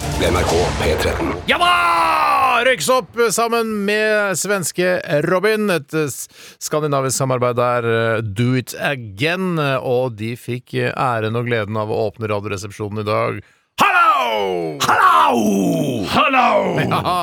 NRK P13. Ja da! Røykes opp sammen med svenske Robin. Et skandinavisk samarbeid der. eh, Do it again. Og de fikk æren og gleden av å åpne Radioresepsjonen i dag. Hallo! Hallo! Hallo! Ja,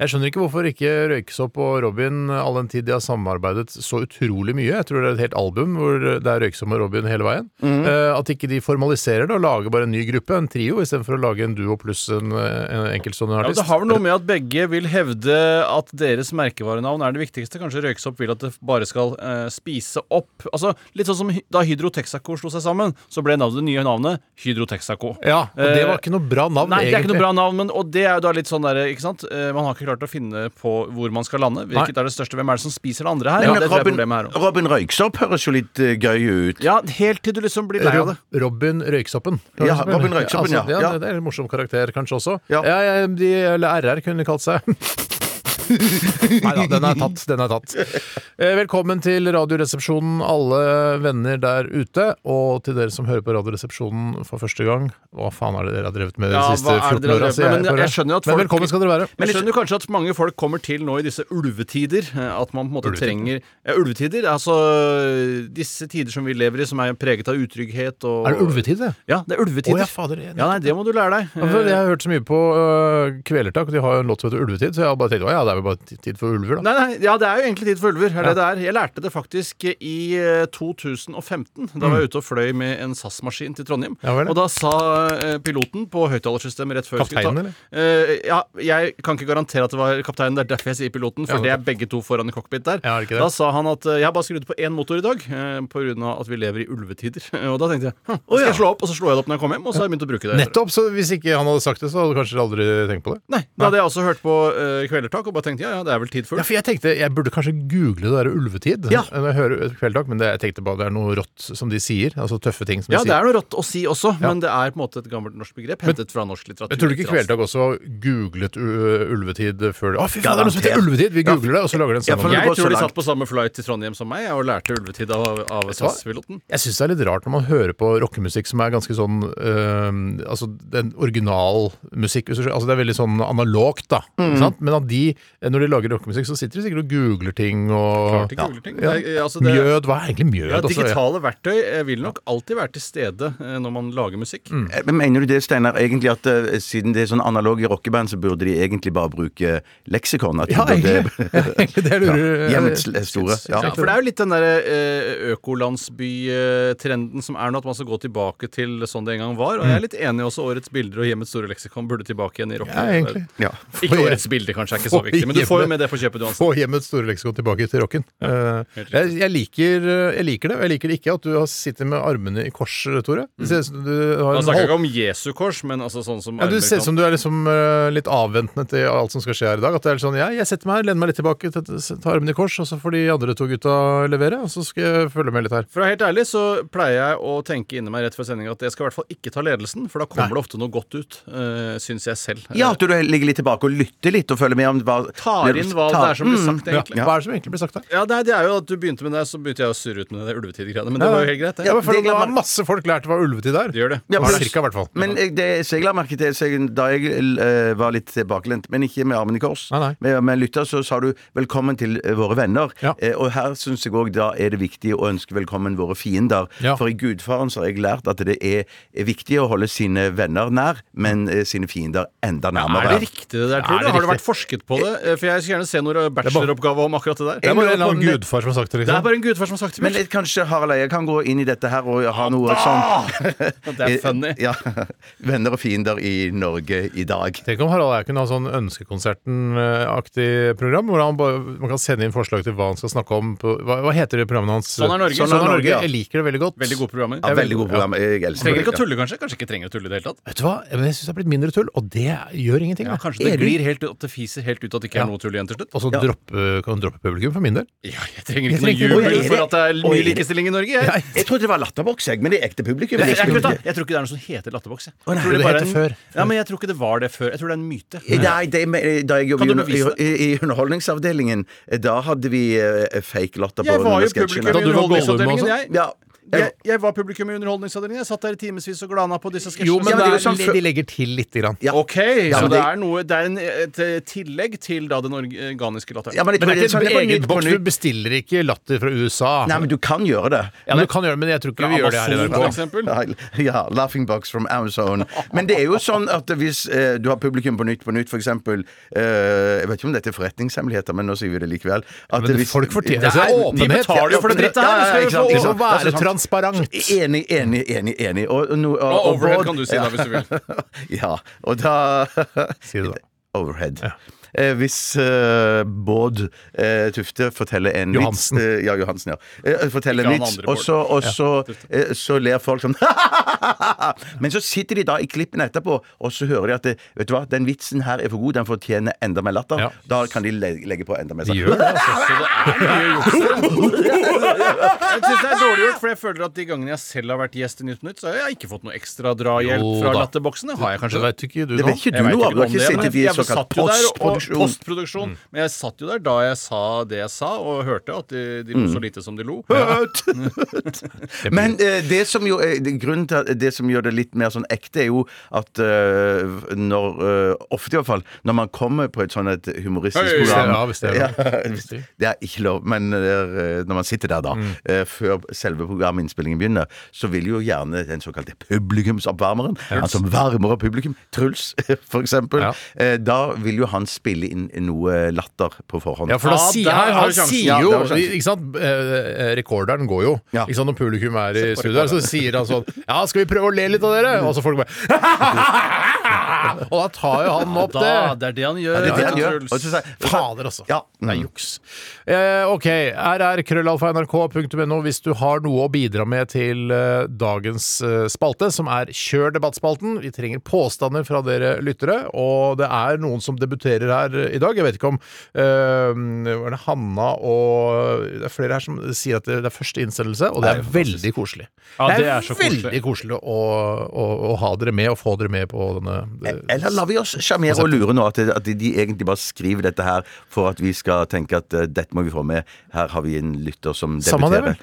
jeg skjønner ikke hvorfor ikke Røykesopp og Robin all den tid de har samarbeidet så utrolig mye. Jeg tror det er et helt album hvor det er Røykesopp og Robin hele veien. Eh, at ikke de formaliserer det og lager bare en ny gruppe, en trio, istedenfor å lage en duo pluss en, en enkeltstående Ja, det har vel noe med at begge vil hevde at deres merkevarenavn er det viktigste. Kanskje Røyksopp vil at det bare skal eh, spise opp. Altså, Litt sånn som da Hydro Texaco slo seg sammen, så ble navnet, det nye navnet Hydro Texaco. Ja, og det Eh, var ikke noe bra navn, Nei, det er ikke noe bra navn, men, og det er jo da litt sånn der, ikke sant? Eh, Man har ikke klart å finne på hvor man skal lande. Hvilket er det største? Hvem er det som spiser det andre her? Ja, Men det tror jeg er Robin, problemet her også. Robin Røyksopp høres jo litt eh, gøy ut. Ja, helt til du liksom blir lei av det. Robin Røyksoppen. Ja, Robin Røyksoppen, ja. Altså, Ja. Det, det er en morsom karakter, kanskje også. Ja. ja de, eller RR kunne de kalt seg. Nei da, den er tatt. Den er tatt. Eh, Velkommen til Radioresepsjonen, alle venner der ute. Og til dere som hører på Radioresepsjonen for første gang. Hva faen er det dere har drevet med de Ja, siste hva er 14 det dere har åra? Men jeg jo Men velkommen skal dere være. Men jeg skjønner kanskje at mange folk kommer til nå i disse ulvetider. eh, At man på en måte Ulvetider. trenger ja, Ulvetider, altså disse tider som vi lever i, som er preget av utrygghet og Er det ulvetid, det? Ja, det er ulvetider. ja, fader. Jeg, Ja, nei, det må du lære deg. Jeg har hørt så mye på uh, Kvelertak, og de har jo en låt som heter Ulvetid, så jeg har bare tenkt å ja, det er vel bare tid for ulver, da. Nei, nei, ja, det er jo egentlig tid for ulver. Er det det der? Jeg lærte det faktisk i eh, 2015. Da var jeg ute og fløy med en SAS-maskin til Trondheim. Mm. Ja ja. og da sa eh, piloten på høyttalersystemet rett før Kapteinen, eller? Uh, ja, jeg kan ikke garantere at det var kapteinen. Det er derfor jeg sier piloten, for Ja, det er begge to foran i cockpit der. Ja? Da sa han at eh, jeg har bare skrudd på én motor i dag uh, av at vi lever i ulvetider. og da tenkte jeg hm, skal jeg slå opp, og så slo jeg det opp når jeg kom hjem, og så har jeg begynt å bruke det. Nettopp! Så hvis ikke han hadde sagt det, så hadde du kanskje aldri tenkt på det? Nei, Da hadde jeg også hørt på uh, Kvelertak og bare tenkt ja, ja, det er vel tid for Ja, for jeg tenkte jeg burde kanskje google det der ulvetid Ja. når jeg hører kveldtak, men det, jeg tenkte bare det er noe rått som de sier. Altså tøffe ting som Ja, de det er noe rått å si også, men det er på en måte et gammelt norsk begrep hentet fra norsk litteratur. Jeg tror du ikke Kveldtak også googlet ulvetid før Å, fy faen, det er noe som heter ulvetid! Vi googler det, og så lager det en Ja, det Jeg tror de satt på samme flight til Trondheim som meg og lærte ulvetid av, av SAS-piloten. Jeg syns det er litt rart når man hører på rockemusikk som er ganske sånn øh, Altså den originalmusikk. Altså det er veldig sånn analogt, da. Mm. Sant? Men at de, når de lager rockemusikk, så sitter de sikkert og googler ting og Klart de googler ting. Ja. Det er- altså, det- Mjød, hva er egentlig mjød? Ja, altså? digitale verktøy eh, vil nok alltid være til stede eh, når man lager musikk. Mm. Men Mener du det, Steinar, egentlig at uh, siden det er sånn analoge rockeband, så burde de egentlig bare bruke leksikon? At Ja, egentlig. Ja, egentlig det jeg lurer Hjemmets store. Ja, Ja. for det er jo litt den der eh, økolandsbytrenden som er nå, at man skal gå tilbake til sånn det en gang var. Og jeg er litt enig også. Årets bilder og Hjemmets store leksikon burde tilbake igjen i rocken. Ja, egentlig. Ja. Ikke årets bilder, kanskje, er ikke så viktig, men du får jo med det på kjøpet uansett. Få hjemmets store leksikon tilbake til rocken. Ja, jeg, jeg, liker, jeg liker det, og jeg liker det ikke at du har sitter med armene i kors, Tore. Det ser du har Da snakker hold- ikke om Jesu kors, men altså sånn som ja, du ser ut som du er liksom eh, litt avventende til alt som skal skje her i dag. At det er sånn, ja, jeg setter meg her, lener meg litt tilbake, tar armene i kors, og så får de andre to gutta levere, og så skal jeg følge med litt her. For å være helt ærlig så pleier jeg å tenke inni meg rett før sending at jeg skal i hvert fall ikke ta ledelsen, for da kommer Nei. det ofte noe godt ut, uh, syns jeg selv. ja, at du ligger litt tilbake og lytter litt og følger med om hva Tar inn hva det er som blir sagt, Ja. Hva er det som egentlig blir sagt her? Ja, det er, det er jo at du begynte med det, så begynte jeg å surre ut med det ulvetid-greiene. Men det var jo helt greit, det. Ja, men for det Nå har masse folk lært hva ulvetid er. Det gjør det. Ja, men- Cirka, i hvert fall. Men eh, det så jeg la merke til så da jeg uh, var litt tilbakelent, men ikke med armen i kors, Nei, nei. med, med lytter, så sa du 'velkommen til eh, våre venner'. Ja. Uh, og her syns jeg òg da er det viktig å ønske velkommen våre fiender. Ja. For i Gudfaren så har jeg lært at det er, viktig å holde sine venner nær, men uh, sine fiender enda nærmere. Er det riktig det der, tror du? Har det vært forsket på det? Eh, For jeg skal gjerne se noen bacheloroppgave om akkurat det der. Det er bare en annen gudfar som har sagt det, liksom. Det er liksom. bare en gudfar som har sagt det. Men kanskje Harald Eia kan gå inn i dette her og ha noe sånn Det er funny. Ja. Venner og fiender i Norge i dag. Tenk om Harald Eia kunne ha sånn Ønskekonserten-aktig program, hvor han bare, man kan sende inn forslag til hva han skal snakke om. På, hva, hva heter det programmet hans? Sånn er Norge. Sånn Sånn er er Norge. Ja. Jeg liker det veldig godt. Veldig gode programmer. Ja, veldig god program. Jeg elsker Trenger ikke å tulle, kanskje. Kanskje ikke trenger å tulle i det hele tatt. Vet du hva? Jeg syns det har blitt mindre tull, og det gjør ingenting. Ja, kanskje det glir helt at det fiser helt ut, at det ikke er noe tull igjen til slutt. Og så droppe, kan droppe publikum, for min del. Ja, jeg trenger ikke Jeg noe jubel for at det er mye likestilling i Norge. Jeg, Jeg trodde det var latterboks, jeg, men det er ekte publikum. jeg, Det jeg, vet jeg tror ikke det er noe som heter latterboks. jeg. Nei, Jeg tror det bare het før. Ja, men jeg tror ikke det var det før. Jeg tror det er en myte. Nei, det, da jeg jobbet i, i, i Underholdningsavdelingen, da hadde vi uh, fake latter på Jeg var jo sketsjene. publikum Da i du var Gollum Underholdningsavdelingen, jeg. Ja, Jeg, jeg var publikum i Underholdningsavdelingen. Jeg satt der i timevis og glana på disse sketsjene. Jo, men Ja, men det det er jo sånn de legger til lite grann. Ja. Ok, Ja, så men det det- er noe Det er en, et eh, tillegg til da den organiske latteren. ja, men jeg Men tror det er ikke sånn- en det egen nytt boks. Du nytt. bestiller ikke latter fra USA. Nei, men du kan gjøre det. ja, du kan gjøre det, men jeg tror ikke vi gjør det her i Amazon, for NRK. eksempel. Ja, Laughing Box from Amazon. Men det er jo sånn at hvis eh, du har publikum på Nytt på Nytt, eksempel eh, Jeg vet ikke om dette er forretningshemmeligheter, men nå sier vi det likevel. At Men hvis- folk fortjener seg åpenhet. de betaler jo for det dritt her. Ja, skal jo få- Det må være transparent. Enig, enig, enig. enig. Og, og, no- og, Og overhead og kan du si da, hvis du vil. Ja, og da Si det da. Overhead. Eh, hvis eh, Bård eh, Tufte forteller en Johansen. vits eh, Ja, Johansen, ja. Eh, forteller en vits, og så, og så, eh, så ler folk sånn Men så sitter de da i klippen etterpå, og så hører de at det, Vet du hva, den vitsen her er for god, den fortjener enda mer latter. Ja. Da kan de le legge på enda mer. De gjør det, altså. Er. Jeg syns det er dårlig gjort, for jeg føler at de gangene jeg selv har vært gjest i Nytt på Nytt, så har jeg ikke fått noe ekstra drahjelp fra latterboksene. Har jeg kanskje det? vet ikke du Det nå. vet ikke du ikke Du har ikke sittet i såkalt satt jo postproduksjon. Mm. Men jeg satt jo der da jeg sa det jeg sa, og hørte at de, de lo så lite som de lo. Men eh, det som jo er, grunnen til at det som gjør det litt mer sånn ekte, er jo at eh, når eh, Ofte i hvert fall, når man kommer på et sånn et humoristisk program Ja, hvis det er lov. Ja, hvis- Det er ikke lov, men eh, når man sitter der, da, Mm. eh, før selve programinnspillingen begynner, så vil jo gjerne den såkalte publikumsoppvarmeren, han som varmer opp publikum, Truls for eksempel, Ja. eh, da vil jo han spille inn noe latter på forhånd. Ja, for da Ja, sier der han, har han sjansen. sier jo sjansen. Ikke sant? Eh, Rekorderen går jo. Ja. Ikke sant? Når publikum er i studio, her, så sier han sånn Ja, skal vi prøve å le litt av dere? Og så folk bare Og da tar jo han opp Da, det. det er det han gjør. det er det han gjør. Og så sier- Fader, altså. Ja. Det er juks. Eh, ok. rr.krøllalfa.nrk.no hvis du har noe å bidra med til eh, dagens eh, spalte, som er Kjør debattspalten. Vi trenger påstander fra dere lyttere, og det er noen som debuterer her i dag. Jeg vet ikke om eh, var det Hanna og Det er flere her som sier at det er første innsendelse, og det er veldig koselig. Ja, det det er, er så koselig. veldig koselig å, å, å ha dere med, og få dere med på denne det- Eller lar vi oss sjarmere og lure nå, at, at de, egentlig bare skriver dette her for at vi skal tenke at uh, dette må vi få med. Her har vi en lytter som debuterer.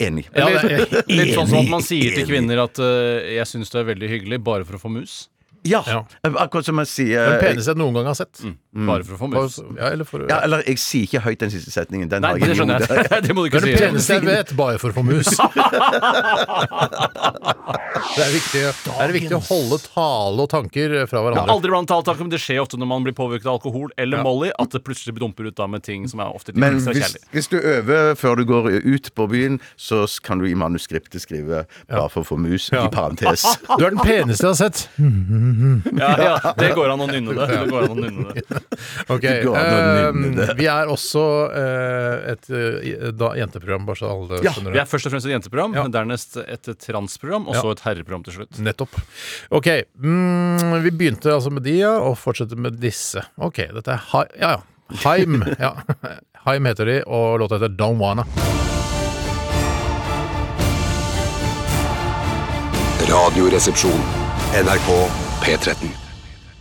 Enig. Ja, Litt, det er- litt sånn som at man sier til kvinner at uh, 'jeg syns du er veldig hyggelig', bare for å få mus. Ja, Ja. akkurat som jeg sier Den peneste jeg noen gang har sett. Bare for å få mus. Ja, eller for, Ja, eller jeg sier ikke høyt den siste setningen. Den Nei, har jeg det skjønner i hodet. jeg. Det må du ikke det si. peneste jeg vet, bare for å få mus. Det er viktig, det er viktig å holde tale og tanker fra hverandre. Aldri blant tale og tanker, men det skjer ofte når man blir påvirket av alkohol eller Ja. Molly, at det plutselig dumper ut da med ting som er ofte litt Men ekstra hvis, kjærlig. hvis du øver før du går ut på byen, så kan du i manuskriptet skrive 'bare for å få mus' Ja. i parentes. Du er den peneste jeg har sett. Ja, ja, det går an å nynne det. det, går an å nynne det. Ok, Det går an å nynne eh, det. Vi er også eh, et eh, da, jenteprogram, bare så alle Ja, skjønner Vi er først og fremst et jenteprogram, Ja. dernest et transprogram, og Ja. så et herreprogram til slutt. Nettopp. Ok, mm, vi begynte altså med de, ja, og fortsetter med disse. Ok, dette er ha Ja, ja. Haim. Ja. Haim heter de, og låta heter Don't Wanna. Radioresepsjon. NRK P13.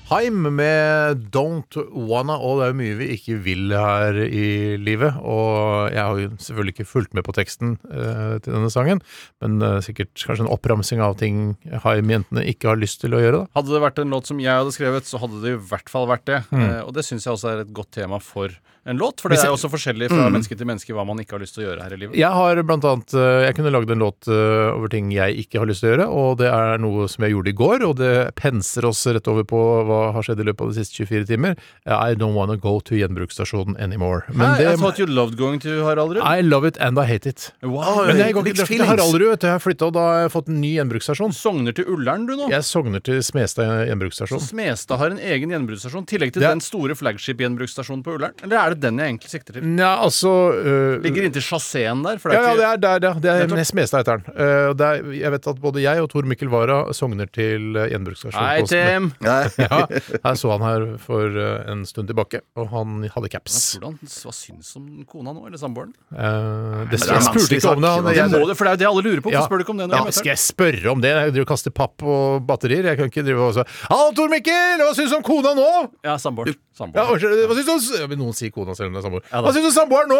Haim med Don't Wanna, og det er jo mye vi ikke vil her i livet. Og jeg har jo selvfølgelig ikke fulgt med på teksten eh, til denne sangen, men eh, sikkert kanskje en oppramsing av ting Haim-jentene ikke har lyst til å gjøre. da. Hadde det vært en låt som jeg hadde skrevet, så hadde det i hvert fall vært det. Eh, og det syns jeg også er et godt tema for en låt, for det er jo også forskjellig fra menneske til menneske hva man ikke har lyst til å gjøre her i livet. Jeg har blant annet eh, Jeg kunne lagd en låt eh, over ting jeg ikke har lyst til å gjøre, og det er noe som jeg gjorde i går, og det penser oss rett over på hva har skjedd i løpet av de siste 24 timer. I don't wanna go to gjenbruksstasjonen anymore. Men Hæ? det I thought you loved going to Haraldrud. I love it and I hate it. Wow. Men jeg går ikke til. Haraldrud, vet du. Jeg har flytta, og da har jeg fått en ny gjenbruksstasjon. Sogner til Ullern, du nå. Jeg sogner til Smestad gjenbruksstasjon. Smestad har en egen gjenbruksstasjon, i tillegg til er- den store flagship-gjenbruksstasjonen på Ullern? Eller er det den jeg egentlig sikter til? Nja, altså øh, Ligger inntil chasseen der? For det ja, er ja, det er der, ja. Det er Nettopp. Smestad heter den. Uh, det er, jeg vet at både jeg og Tor Mikkel Wara sogner til Gjenbruksstasjonen. gjenbruksstasjon. Hei, Tim! Ja, Jeg så han her for eh, en stund tilbake, og han hadde caps. Hvordan, hva syns om kona nå, eller samboeren? Uh, det, det jeg spurte ikke om det. Han, jeg, det, for det er jo det alle lurer på. Ja. Spør du ikke om det? når ja, jeg skal jeg spørre om det? Jeg driver og kaster papp og batterier. Jeg kan ikke drive og si Hallo, Tor Mikkel! Hva syns du om kona nå? Ja, samboeren. Ja, hva syns du om ja, Noen sier kona selv om det er samboer. Ja. Hva syns du samboer nå?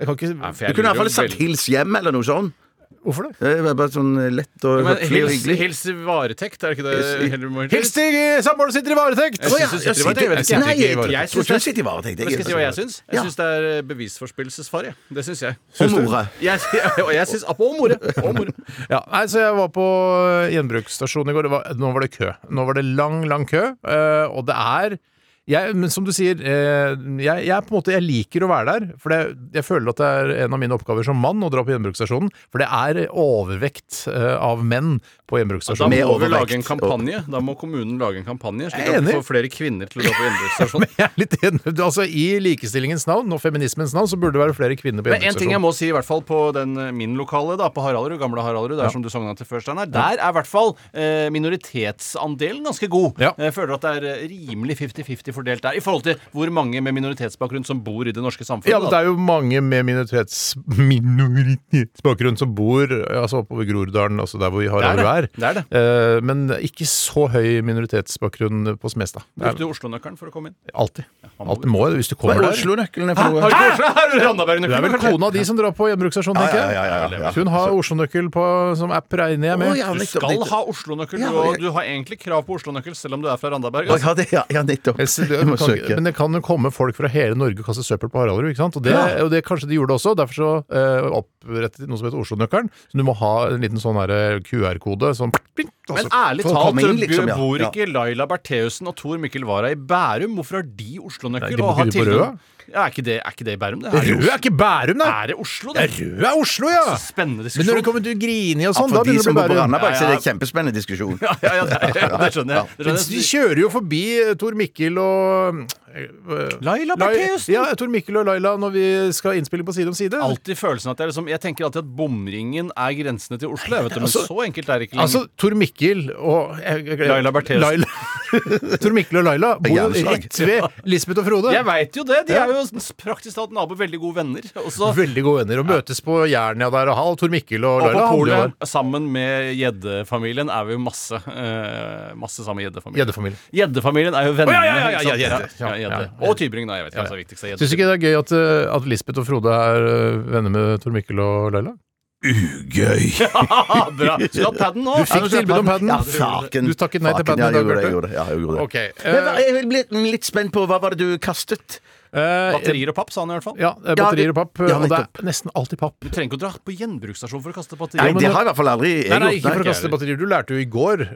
Jeg kan ikke Nei, for Du kunne i lurer hvert fall jo sagt veldig- 'hils hjem' eller noe sånt. Hvorfor det? Det er bare sånn lett og Men høflig og hils, hyggelig. hils i varetekt, er det ikke det Hils- heller Hils til eh, samboeren sitter i varetekt! Jeg synes du sitter i varetekt, jeg vet ikke. Nei, jeg, Jeg sitter i jeg tror ikke jeg sitter i varetekt. Skal jeg si hva jeg syns? Jeg Ja. syns det er eh, bevisforspillelsesfare. Det syns jeg. Og more. Jeg, og jeg syns Og more. Og more. Ja, nei, så Jeg var på gjenbruksstasjonen i går. Det var, nå var det kø. Nå var det lang, lang kø. eh, og det er jeg, men som du sier, eh, jeg, jeg, på en måte, jeg liker å være der. For det, jeg føler at det er en av mine oppgaver som mann å dra på gjenbruksstasjonen. For det er overvekt eh, av menn på gjenbruksstasjonen. Da må vi lage en kampanje. Da må kommunen lage en kampanje, slik at vi får flere kvinner til å dra på gjenbruksstasjonen. Jeg er litt enig. Altså, I likestillingens navn og feminismens navn så burde det være flere kvinner på Men en ting jeg må si, i hvert fall på den eh, min lokale, da, på Haraldrud, gamle Haraldrud, der som du sogna til før, Steinar, der er i hvert fall eh, minoritetsandelen ganske god. Ja. Jeg føler at det er rimelig 50-50 fordelt der, i forhold til hvor mange med minoritetsbakgrunn som bor i det norske samfunnet. Ja, men Det er jo mange med minoritets, minoritetsbakgrunn som bor altså oppover Groruddalen, altså der hvor vi Det er det. Det er det. Eh, men ikke så høy minoritetsbakgrunn på Smestad. Det Brukte du Oslo-nøkkelen for å komme inn? Alltid. Alltid må det hvis du kommer er der. Oslo-nøkkelen er for noe? Har? Har Du er vel kona di som drar på gjenbruksstasjon, Ja, tenker ja, jeg? ja, ja, ja. Hun har Oslo-nøkkel som app, regner jeg med. ja, Du skal ha Oslo-nøkkel, og du har egentlig krav på Oslo-nøkkel selv om du er fra Randaberg. Altså. ja, det, ja, ja, nettopp. Det, du må kan, søke. men det kan jo komme folk fra hele Norge og kaste søppel på Haraldrud. ikke sant? Og det, Ja. og det kanskje de gjorde også. Derfor så eh, opprettet de noe som heter Oslo-nøkkelen. Så du må ha en liten sånn her, eh, QR-kode som Men ærlig for talt, liksom, ja. bor ikke Laila Bertheussen og Tor Mikkel Wara i Bærum? Hvorfor har de Nei, Oslo-nøkkel? de og har tilgang-. Ja, er, ikke det, er ikke det i Bærum? Det er, Rød er ikke Bærum, da! er det Oslo, Ja, det? Rød er Oslo, ja! Spennende diskusjon. Men når det kommer til Grini og Ja, sånn, da begynner det å bli på Bærum. Randaberg, så er det Ja, en kjempespennende diskusjon. Ja, ja, ja, det, det skjønner jeg. Men de kjører jo forbi eh, Tor Mikkel og eh, Laila Bertheussen! Ja, Tor Mikkel og Laila når vi skal innspille på Side om side. Alltid følelsen at det er liksom, Jeg tenker alltid at bomringen er grensene til Oslo. Jeg vet det, men Altså- så enkelt er det ikke lenger. Altså, Tor Mikkel og jeg, jeg, Laila Bertheussen. Tor Mikkel og Laila bor jo rett ved Lisbeth og Frode. jeg veit jo det! De er jo praktisk talt naboer, veldig gode venner. Også. Veldig gode venner og møtes på Jernia der og halv Tor Mikkel og og på Laila jo polet, sammen med gjeddefamilien, er vi jo masse. uh, masse sammen med gjeddefamilien. Gjeddefamilien. Er jo vennene. Oh, ja, ja, ja, ja. Ja, Ja, Og Tybring, da. Jeg vet ikke hva som er viktigst. Syns du ikke det er gøy at, eh, at Lisbeth og Frode er eh, venner med Tor Mikkel og Laila? Ugøy. Bra. Skal du ha paden nå? Du fikk tilbud om padden. Ja, faken. Du takket nei til paden padden i Ja, dag, jeg gjorde det. Bjarte. Jeg gjorde det. Ja, jeg gjorde det. Ok. Men hva- eh, Jeg blir litt spent på hva var det du kastet? eh, Batterier og papp, sa han i hvert fall. Ja, eh, batterier og papp. Ja, og det nettopp. er nesten alltid papp. Du trenger ikke å dra på gjenbruksstasjon for å kaste Nei, batterier. Nei, det har jeg i hvert fall aldri jeg Nei, nei, gjort, ikke for å kaste batterier. Du lærte jo i går.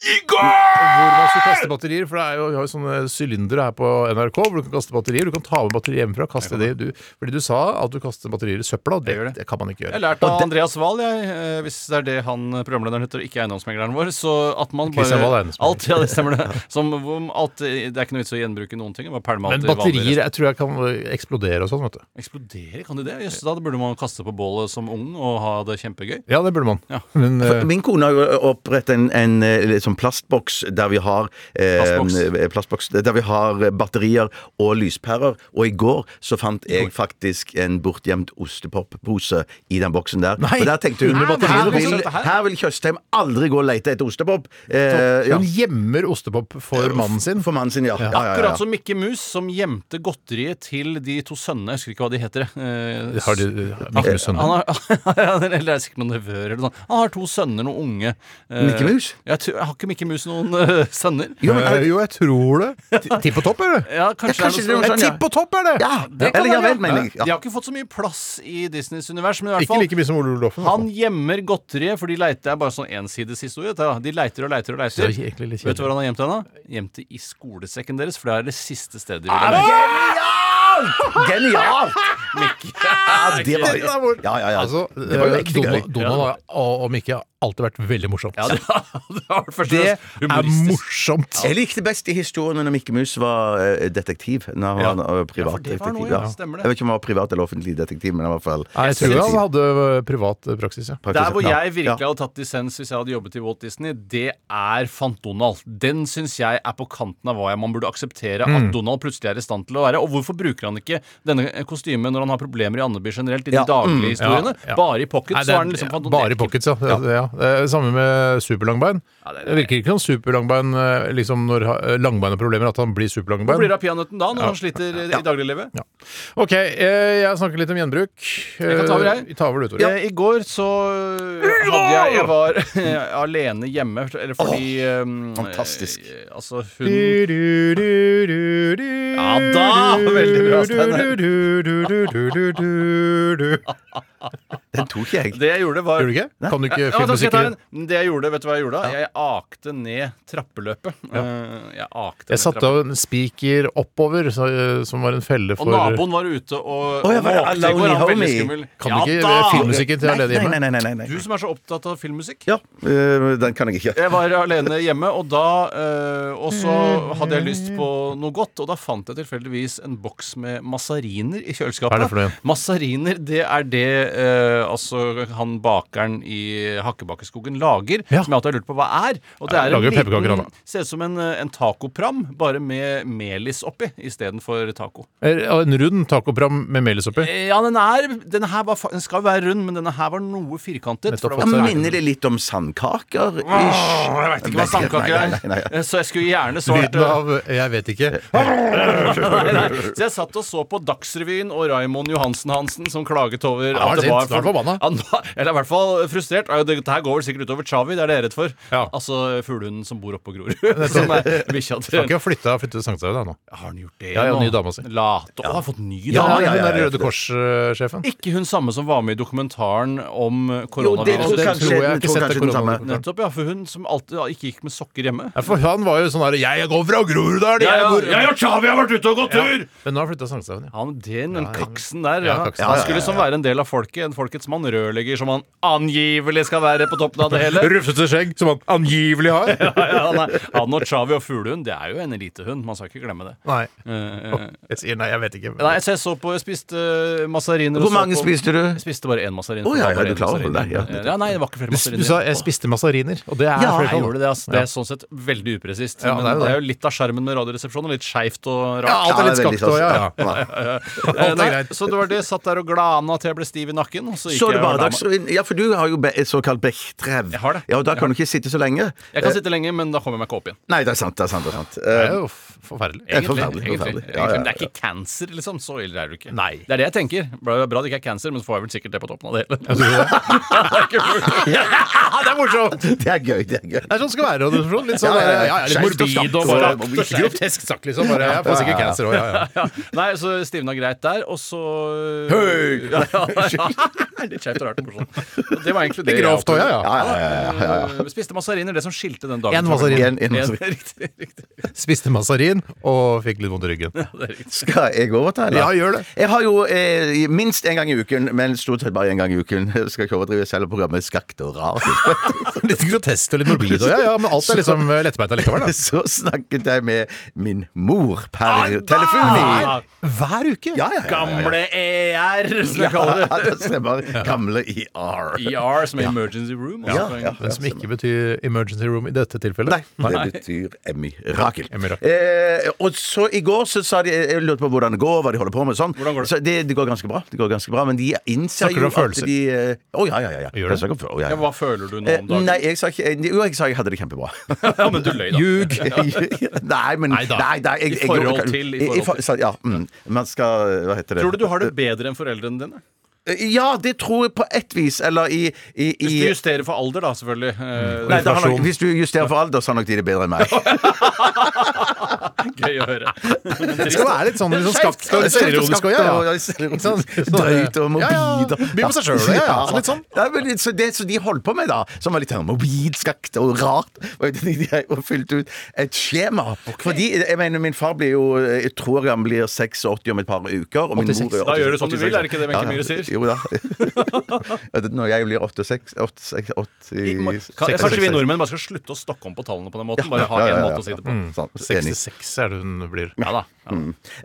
I går! Hvor man skulle kaste batterier. For det er jo, vi har jo sånne sylindere her på NRK hvor du kan kaste batterier. Du kan ta med batterier hjemmefra. Kaste det du, fordi du sa at du kaster batterier i søpla. Det, det. det kan man ikke gjøre. Jeg lærte av Andreas Wahl, jeg, eh, hvis det er det han programlederen heter, ikke eiendomsmegleren vår. Så at man bare Wahl er. Alt, ja, det stemmer det. Som, alt, det er ikke noe vits å gjenbruke noen ting. Bare pælme alt Men batterier jeg tror jeg kan eksplodere og sånn. vet du Eksplodere, kan de det? Jøss, da burde man kaste på bålet som ung og ha det kjempegøy. Ja, det burde man. Ja. Men eh, Min kone har jo opprettet en, en, eh, litt sånn plastboks der vi har eh, Plastboks. plastboks, Der vi har batterier og lyspærer. Og i går så fant jeg faktisk en bortgjemt ostepoppose i den boksen der. Nei! Og der tenkte hun Under her, vil, her? vil Tjøstheim aldri gå og lete etter ostepop. Eh, ja. hun gjemmer ostepop for mannen sin. For mannen sin, ja. ja, ja, ja, Akkurat som Mikke Mus, som gjemte godteriet til de to sønnene. Jeg husker ikke hva de heter. Eh, Har de Mikke Mus sønner? Han har, eller det er sikkert noen nevøer eller noe. Han har to sønner, noen unge. Eh, Mikke Mus? Jeg, jeg, har ikke Mikke Mus noen uh, sønner? Jo, men, er, jo, jeg tror det. Ti- Tipp og topp, er det? Ja, kanskje, kanskje det er noe sånn, ja. Tipp og topp er det! ja, Det kan eller ja være, vel, mener jeg. De har ikke fått så mye plass i Disneys univers, men i hvert Ikke like mye som Ole Loffen. han gjemmer godteriet, for de leiter, det er bare sånn ensideshistorie. historie. De leiter og leiter og leiter. er Vet du hvor han har gjemt henne? Gjemt det i skolesekken deres, for det er det siste stedet de vil ha. Genialt! Mikke. Ja, det var Ja, ja, ja. Altså, Det var jo eh, ekte gøy. Donald, Donald og, og Mikke alltid vært veldig morsomt. Ja, det, det det er morsomt! Jeg likte best i historiene når Mikke Mus var eh, detektiv. Når han Ja. var Ja, privat for det noe, detektiv. ja. Jeg vet ikke om han var privat eller offentlig detektiv, men i hvert fall Nei, jeg tror han hadde øh, privat praksis, ja. Praksis, Der hvor jeg virkelig hadde tatt dissens hvis jeg hadde jobbet i Walt Disney, det er Fant Donald. Den syns jeg er på kanten av hva jeg- man burde akseptere Mm. at Donald plutselig er i stand til å være. Og hvorfor bruker han ikke denne kostymen når han har problemer i Andeby generelt, i de Ja. daglige historiene? Ja, ja. Bare i pocket, Nei, så er han liksom Fant Bare i pockets, ja. Er Samme med superlangbein. Ja, det det, Det virker ikke som superlangbein øh, liksom når langbein har problemer, at han blir Hva blir superlangbein. det av peanøtten da, når han sliter i, i dagliglivet? Ja. OK, eh, jeg snakker litt om gjenbruk. Jeg kan ta over, jeg. Eh, Ta over du, Tore. Eh, I går så hadde jeg Jeg var alene hjemme, eller fordi um, fantastisk. eh, Altså, hun Ja da! Veldig bra, Steinar. Den tok jeg. Det jeg gjorde, var Gjorde du ikke? Kan du ikke Ja, filmmusikken? Det jeg gjorde, vet du hva jeg gjorde? da? Jeg akte ned trappeløpet. Ja. Jeg akte Jeg satte av en spiker oppover, så, eh, som var en felle for Og naboen var ute og, oh, ja, var måkte i går. Han var Homie? veldig skummel. Kan ja, du ikke da! filmmusikken til Alene hjemme? nei, nei, nei, nei. Du som er så opptatt av filmmusikk. Ja, øh, den kan jeg ikke. Jeg var alene hjemme, og da eh, Og så hadde jeg lyst på noe godt, og da fant jeg tilfeldigvis en boks med massariner i kjøleskapet. Er det? Massariner, det er det eh, altså han bakeren i Hakkebakkeskogen lager, Ja. som jeg alltid har lurt på hva er. Og det er en liten Ser ut som en, eh, en tacopram, bare med melis oppi istedenfor taco. En rund tacopram med melis oppi. Eh, Ja, den er denne her var, Den skal være rund, men denne her var noe firkantet. Nettopp for det Ja, minner det litt om sandkaker? Åh, jeg vet ikke hva sandkaker er. nei, nei, nei. Eh, Så jeg skulle gjerne svart Lyden av Jeg vet ikke. nei, nei. Så jeg satt og så på Dagsrevyen og Raimond Johansen Hansen som klaget over sint. Han var for, Eller i hvert fall frustrert. Dette her går vel sikkert utover Chavi, det er det jeg er redd for. Ja. Altså fuglehunden som bor oppe på Grorud. som er bikkja til ikke ha flytta til Sankthanshaugen ennå. Har han gjort det Ja, ja, nå? ny dama si. Late. Å, har fått ny Ja, dame? ja, ja, hun er ja, Røde Kors-sjefen. Ikke hun samme som var med i dokumentaren om Jo, det tror jeg jeg ikke tror sett den samme. Nettopp, ja. For hun som alltid ja, ikke gikk med sokker hjemme. Ja, for han var jo sånn her Jeg går fra Groruddalen! Ja, jeg ja, jeg og Chavi har vært ute og gått tur! Men nå har flytta Sankthanshaugen, ja. Han, den, den kaksen der, Ja, ja. kaksen. Han skulle liksom være en del av folket. En folkets mann. Rørlegger som han angivelig skal være på toppen av det hele. Rufsete skjegg, som han angivelig har. Ja, ja, han, er, han og Chavi og fuglehund, det er jo en elitehund. Man skal ikke glemme det. Nei. Eh, eh, Jeg sier nei, jeg vet ikke. nei, så jeg så på Jeg spiste uh, mazariner. Hvor mange spiste du? Jeg spiste bare én mazarin. Å, ja, ja, du klarer det, ja. ja, Nei, det var ikke flere Du, massariner. du sa 'jeg spiste mazariner, og det er Ja, flertall. Jeg gjorde det, ass. Det er sånn sett veldig upresist. Ja, men det er jo det er jo litt av skjermen med Radioresepsjonen. Litt skeivt og Ja, rart. alt er litt Ja, skakt og ja, ja. sånn. Eh, nei, greit. så det var det. Satt der og glana til jeg ble stiv i nakken. Og så gikk Så du jeg bare og la meg. Dagsrevyen? Ja, for du har jo be- et såkalt bechtrev. Jeg har det. Ja, og da kan du ikke sitte så lenge. Jeg kan sitte lenge, men da kommer jeg meg ikke opp igjen. Nei, det er sant. det er sant, det er sant. Det Eh, er jo forferdelig. er Egentlig, forferdelig, egentlig, forferdelig. Ja, Ja, ja, det er ikke cancer, liksom. Så ille er det ikke. Nei. Det er det jeg tenker. Bra, bra det ikke er cancer, men så får jeg vel sikkert det på toppen av det hele. Det. det er det morsomt! Det er gøy. det er gøy Det er sånn det skal være. Radioresepsjon. Litt sånn Ja, ja, ja. ja, ja, litt morbid og bare grotesk sagt, liksom. Bare, jeg får sikkert cancer òg, ja, ja. Nei, så stivna greit der, og så Høy! Ja, ja, ja. Litt skjevt og rart og morsomt. Det var egentlig det. Litt grovt òg, ja, ja. Ja, ja, ja, ja, ja. Eh, Spiste det som skilte den dagen. En mazarin. En, en, mazarin. riktig, riktig. Spiste mazarin og fikk litt vondt i ryggen. Det er riktig. Skal jeg overta, eller? Ja, gjør det. Jeg har jo eh, minst en gang i uken, men stort sett bare en gang i uken. Jeg skal ikke overdrive selv programmet Skakt og rar. Litt grotesk og litt morbid. Og ja, ja, men alt er liksom lettbeint allikevel. Da. Så snakket jeg med min mor per telefon. Ah, Hver uke? Ja, ja, ja, ja. Gamle ER, som jeg kaller Ja, det. det stemmer. Gamle ER. ER, som er Emergency Room. Ja, altså. ja. Men som ikke betyr emergency room i dette tilfellet. Nei, det betyr mirakel. Mirakel. Eh, og så i går så sa de Jeg lurte på hvordan det går, hva de holder på med. Sånn. Hvordan går det? Så det, det går ganske bra. Det går ganske bra Men de innser Snakker jo at følelser? de eh, oh, ja, ja, ja. ja. Gjør det? Jeg snakker om ja, Ja, ja. hva føler du nå Eh, om dagen? Nei, jeg sa ikke Jo, jeg sa jeg hadde det kjempebra. Ja, men du løy, da. Ljug. nei, men Nei. Nei, nei, jeg, I forhold til, i forhold for- så- Ja, mm, man skal Hva heter det? Tror du du har det bedre enn foreldrene dine? Ja, det tror jeg på ett vis. Eller i, i, i Hvis du justerer for alder, da, selvfølgelig. Eh, Nei, da har nok, hvis du justerer for alder, så har nok de det bedre enn meg. Gøy å høre. Det skal være litt sånn, liksom, skapt skakt, stereotisk òg, og ja, ja. Ikke? Drøyt og morbid. Ja, ja. og- By på seg sjøl, ja, ja. Litt sånn. Ja, men så det som de holdt på med, da, som var litt sånn morbid, skakt og rart, og og fylte ut et skjema. Fordi, jeg mener, min far blir jo Jeg tror han blir 86 om et par uker. Og min 86. mor er Da gjør du som du vil, er det ikke det Wenche. Myhre sier? Jo, da. Når jeg blir 86 86 86 Kan, kanskje vi nordmenn bare skal slutte å stokke om på tallene på den måten? Bare ha ja, ja, én ja, måte å si det på. Sant, 66 er det hun blir. Ja da. Ja.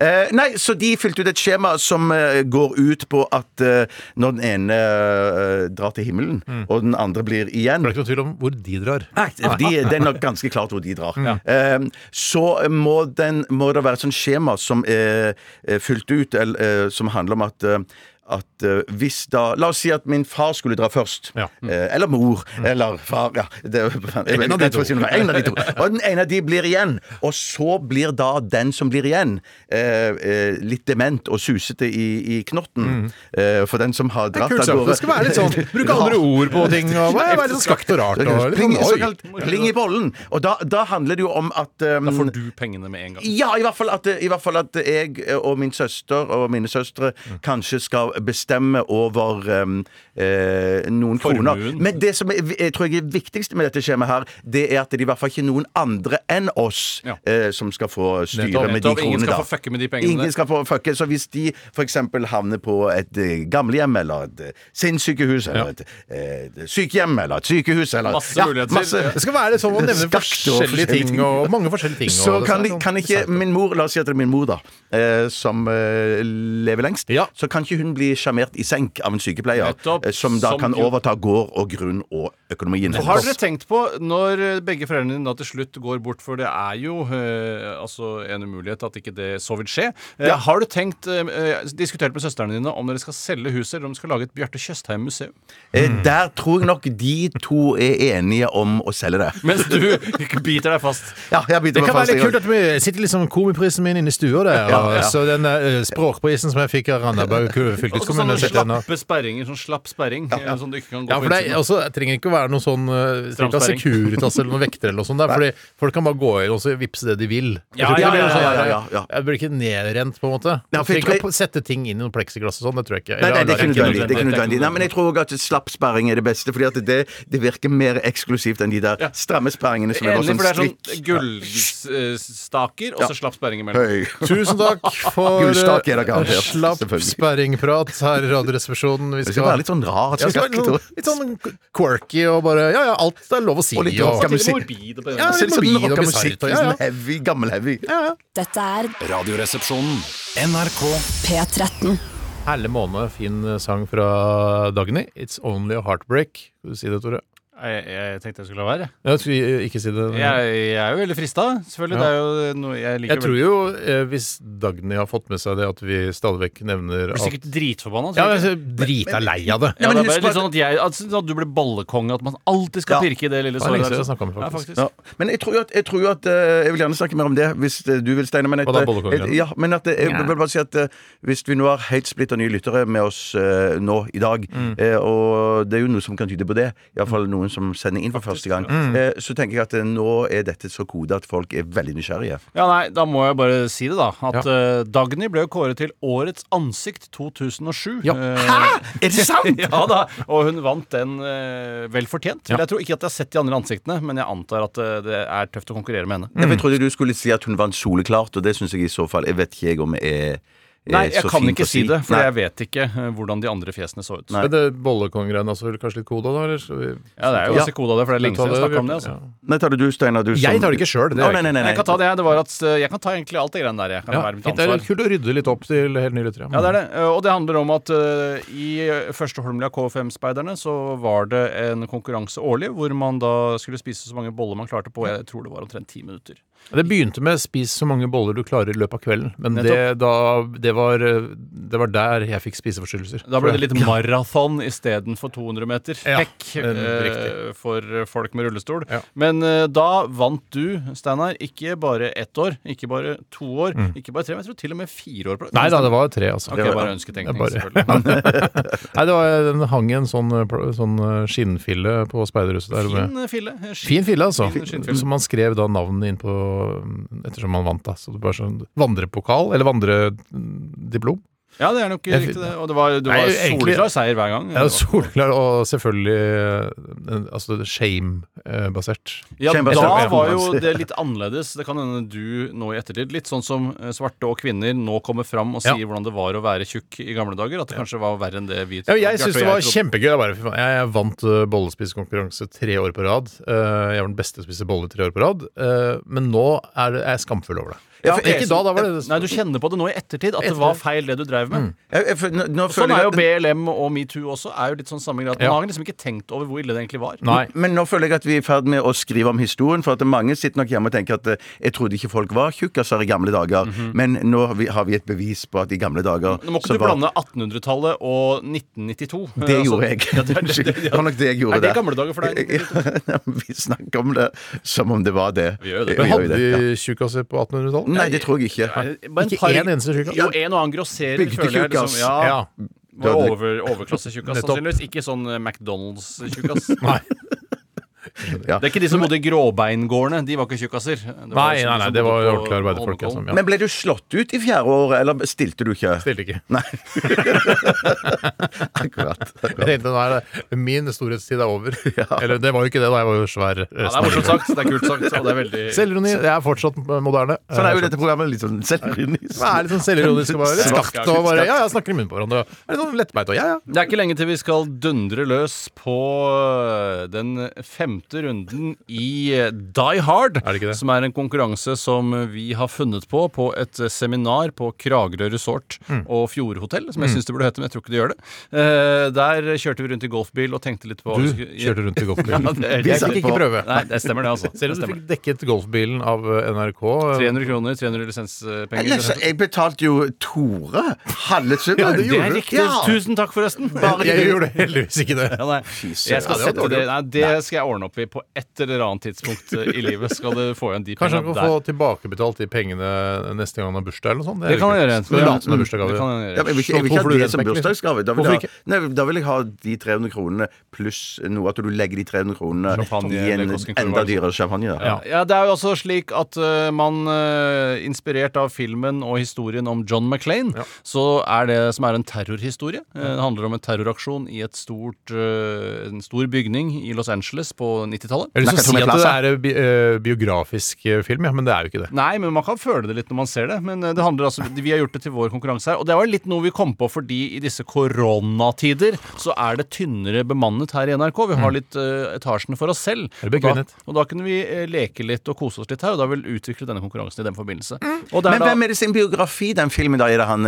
Eh, nei, så de fylte ut et skjema som eh, går ut på at eh, når den ene eh, drar til himmelen, og den andre blir igjen Det er ikke noe tvil om hvor de drar. Nei, de, det er nok ganske klart hvor de drar. Eh, så må, den, må det være et sånt skjema som er, er fylt ut, eller, eh, som handler om at eh, at uh, hvis da La oss si at min far skulle dra først. Ja. Uh, eller mor. Eller far. Ja, det, jeg En av de to. En av de to. Og den ene av de blir igjen. Og så blir da den som blir igjen, uh, eh, litt dement og susete i, i knotten. Eh, for den som har dratt av gårde Det skal være litt sånn Bruke andre ord på ting og være være litt sånn skakt og rart. Og Pling, sånn, såkalt pling i bollen. Og da, da handler det jo om at um, Da får du pengene med en gang. ja, i hvert, fall at, i hvert fall at jeg og min søster og mine søstre kanskje skal bestemme over um, eh, noen Formuen. kroner. Men det som er, jeg tror jeg er viktigst med dette skjemaet her, det er at det er i hvert fall ikke noen andre enn oss Ja. eh, som skal få styre Nettopp. med de kronene. ingen skal da. få fucke med de pengene. Ingen skal få fucke. Så hvis de f.eks. havner på et eh, gamlehjem eller et eh, sinnssykehus eller et eh, sykehjem eller et sykehus eller Masse muligheter. Det skal være sånn å nevne Skakt og forskjellige ting og mange forskjellige ting. Så og kan, de, kan sånn ikke min mor, la oss si at det er min mor, da, eh, som eh, lever lengst, Ja. så kan ikke hun bli sjarmert i senk av en sykepleier, Nettopp, eh, som da som kan overta gård og grunn og økonomien. Så Har dere tenkt på, når begge foreldrene dine til slutt går bort, for det er jo eh, altså en umulighet at ikke det så vil skje eh, Ja. Har du tenkt, eh, eh, diskutert med søstrene dine om dere skal selge huset, eller om dere skal lage et Bjarte Tjøstheim-museum? Mm. Der tror jeg nok de to er enige om å selge det. Mens du biter deg fast. Ja, jeg biter Det meg kan være litt kult at vi sitter liksom komiprisen min inne i stua der. Ja, og ja. Så den uh, språkprisen som jeg fikk av Randaberg Og så fylkeskommune den der. slappe sperringer, sånn slapp sperring, eh, som du ikke kan gå Ja, for på innsiden. også, det trenger ikke å være noe sånn uh, Securitas eller noen vektere eller noe sånt. Der, fordi folk kan bare gå inn og så vippse det de vil. Ja, ja, ja, ja, ja, ja. Jeg blir ikke nedrent, på en måte. Ja, Du for jeg ikke å sette ting inn i noe pleksiglass og sånn. Det tror jeg ikke. Nei, nei, det er ikke nødvendig. Nei, men jeg tror også at slapp sperring er det beste, fordi at det, det virker mer eksklusivt enn de der stramme sperringene som er bare sånn for det er sånn strikk. gullstaker, og så slapp sperring imellom. Tusen takk for Gullstak er det eh, slapp sperringprat her i Radioresepsjonen. Vi skal være litt sånn litt, litt sånn quirky og bare Ja, ja, alt er lov å si. Og litt og- rocka musikk. Ja, litt morbid og musikk. ja, ja. sånn heavy, gammel heavy. Dette er Radioresepsjonen. NRK P13. Herlig måned, fin sang fra Dagny. It's only a heartbreak. Skal du si det, Tore? Jeg, jeg tenkte jeg skulle la være. Ja, skal ikke si det? Jeg, jeg er jo veldig frista, selvfølgelig. Ja. Det er jo noe jeg liker Jeg tror jo, eh, hvis Dagny har fått med seg det at vi stadig vekk nevner blir sikkert dritforbanna. Ja, jeg er drita lei av det. Ja, men det er bare litt sånn at, jeg, at, sånn at du blir ballekonge, at man alltid skal Ja. pirke i det lille såret. Ja, faktisk. Ja. Men jeg tror jo at, jeg, tror jo at eh, jeg vil gjerne snakke mer om det hvis eh, du vil, Steinar. Men, et- ja, men at, eh, jeg vil bare si at eh, hvis vi nå har helt splitter nye lyttere med oss eh, nå i dag, Mm. eh, og det er jo noe som kan tyde på det, iallfall noen som sender inn for første gang, Mm. eh, så tenker jeg at eh, nå er dette så kode at folk er veldig nysgjerrige. Ja, nei, Da må jeg bare si det, da. At eh, Dagny ble jo kåret til Årets ansikt 2007. Ja. Hæ?! Er det sant?! ja da, Og hun vant den uh, vel fortjent. Ja. Jeg tror ikke at jeg har sett de andre ansiktene, men jeg antar at uh, det er tøft å konkurrere med henne. Mm. Jeg trodde du skulle si at hun vant soleklart, og det syns jeg i så fall Jeg vet ikke jeg om jeg er Nei, jeg kan ikke si det, for Nei. jeg vet ikke eh, hvordan de andre fjesene så ut. Nei. Men det bollekongreiene også altså, kanskje litt koda, da? Eller? vi- Ja, Det er jo Ja. koda, det, for det er lenge siden jeg snakka om det. altså. Ja. Nei, tar det du, Steinar? Du Jeg tar det ikke sjøl. Jeg. Jeg kan ta det, det var at eh, jeg kan ta egentlig alt det greiene der. Jeg kan Ja, være mitt ansvar. det er kult å rydde litt opp til helt nye lyttere. Ja, det er det. Eh, Og det handler om at uh, i første Holmlia K5-speiderne så var det en konkurranse årlig hvor man da skulle spise så mange boller man klarte på jeg tror det var omtrent ti minutter. Det begynte med 'spis så mange boller du klarer i løpet av kvelden', men det, da, det, var, det var der jeg fikk spiseforstyrrelser. Da ble det litt maraton istedenfor 200 meter Ja, hekk eh, for folk med rullestol. Ja. Men eh, da vant du, Steinar, ikke bare ett år, ikke bare to år, ikke bare tre, men jeg tror til og med fire år. Mm. Nei da, det var tre, altså. Okay, bare ønsketenkning, bare- selvfølgelig. Nei, det var, den hang en sånn, sånn eh, skinnfille på speiderhuset der. med- Fin fille. eh. Fin fille, altså. Fin som man skrev da navnet inn på mm, Ettersom man vant, da. Så det var sånn vandrepokal, eller vandrediplom. Ja, det er nok Jeg- riktig, det. Og det var, det Nei, var egentlig- soleklar seier hver gang. Ja, soleklar og selvfølgelig eh, altså shame-basert. Ja, shame da var jo det litt annerledes. Det kan hende du nå i ettertid Litt sånn som eh, svarte og kvinner nå kommer fram og Ja. sier hvordan det var å være tjukk i gamle dager. At det kanskje var verre enn det vi Ja, jeg syns det var trodde. kjempegøy. Jeg, bare, jeg vant bollespisekonkurranse tre år på rad. Eh, jeg var den beste til å spise boller tre år på rad. Eh, men nå er jeg skamfull over det. Ja, for ikke da, da var det Nei, du kjenner på det nå i ettertid, at det var feil det du drev med. Jeg- jeg- nå- nå Sånn føler er jo at- BLM og metoo også. Er jo litt sånn samme at Man Ja. har liksom ikke tenkt over hvor ille det egentlig var. Nei. Men nå føler jeg at vi er i ferd med å skrive om historien. For at mange sitter nok hjemme og tenker at eh, jeg trodde ikke folk var tjukkaser i gamle dager. Men nå har vi, har vi et bevis på at i gamle dager Nå må ikke så du var- blande 1800-tallet og 1992. Det Altså, gjorde jeg. ja, det, det, det, Det var nok det jeg gjorde Er det der. gamle dager for deg? Ja, vi snakker om det som om det var det. Vi gjør det. Men hadde de tjukkaser på 1800-tallet? Nei, det tror jeg ikke. Ikke én eneste tjukkas? Jo, en og annen grosserer, Bygde føler jeg. Liksom, ja, Ja. over, overklassetjukkas, sannsynligvis. Ikke sånn eh, McDonald's-tjukkas. Nei. Ja. Det er ikke de som bodde i gråbeingårdene. De var ikke tjukkaser. Nei, nei, nei, det var ordentlige arbeiderfolk. ja, som- Ja. Men ble du slått ut i fjerde år, eller stilte du ikke? Stilte ikke. Nei. Akkurat. Jeg tenkte det Min storhetstid er over. Eller det var jo ikke det da, jeg var jo svær. Ja, det er morsomt sagt. Det er kult sagt. Og det er veldig Selvironi. Det er fortsatt moderne. Sånn er jo dette programmet litt sånn selvironisk. Det er litt sånn selvironisk og bare skakt og bare Ja, ja, snakker i munnen på hverandre. Det er litt sånn lettbeint og ja, ja. Det er ikke lenge til vi skal dundre løs på øh, den femte runden i øh, Die Hard. Er det ikke det? Som er en konkurranse som vi har funnet på på et øh, seminar på Kragerø resort Mm. og Fjordhotell, som jeg syns det burde hete, men jeg tror ikke det gjør det. Eh, der kjørte vi rundt i golfbil og tenkte litt på Du kjørte rundt i golfbil. Ja, det Vi skal ikke prøve. Nei, det stemmer det, altså. Selv om du fikk dekket golfbilen av eh, NRK. 300 kroner, 300 lisenspenger. Ellers, jeg betalte jo Tore halve summen. Ja, det Det gjorde er du. riktig. Ja. Tusen takk, forresten. Jeg, jeg gjorde heldigvis ikke det. Ja, nei. Jeg skal sette det, nei, det skal jeg ordne opp i på et eller annet tidspunkt eh, i livet. Skal du få igjen de Kanskje han kan der. få tilbakebetalt de pengene neste gang han har bursdag eller noe sånt? Det kan han gjøre. Skal du late som det er bursdagsgave? Ja, men jeg vil ikke, jeg vil ikke ha det som bursdagsgave. Da vil, jeg ha, nei, da vil jeg ha de 300 kronene pluss noe. At du legger de 300 kronene Champagne i en enda altså. dyrere champagne. Da. Ja. ja, Det er jo også slik at eh, man, eh, inspirert av filmen og historien om John McClain, så er det som er en terrorhistorie. Eh, det handler om en terroraksjon i et stort, eh, en stor bygning i Los Angeles på 90-tallet. Jeg har lyst til å si at det er bi eh, biografisk eh, film, ja, men det er jo ikke det. Nei, men man kan føle det litt når man ser det. Men eh, det handler altså, vi har gjort det til vår konkurranse her. Og det var litt noe vi kom på fordi i disse koronatider så er det tynnere bemannet her i NRK. Vi har litt uh, etasjene for oss selv. Og da, og da kunne vi leke litt og kose oss litt her, og da vil vi utvikle denne konkurransen i den forbindelse. Og det Men da, hvem er det sin biografi, den filmen? da? Er det han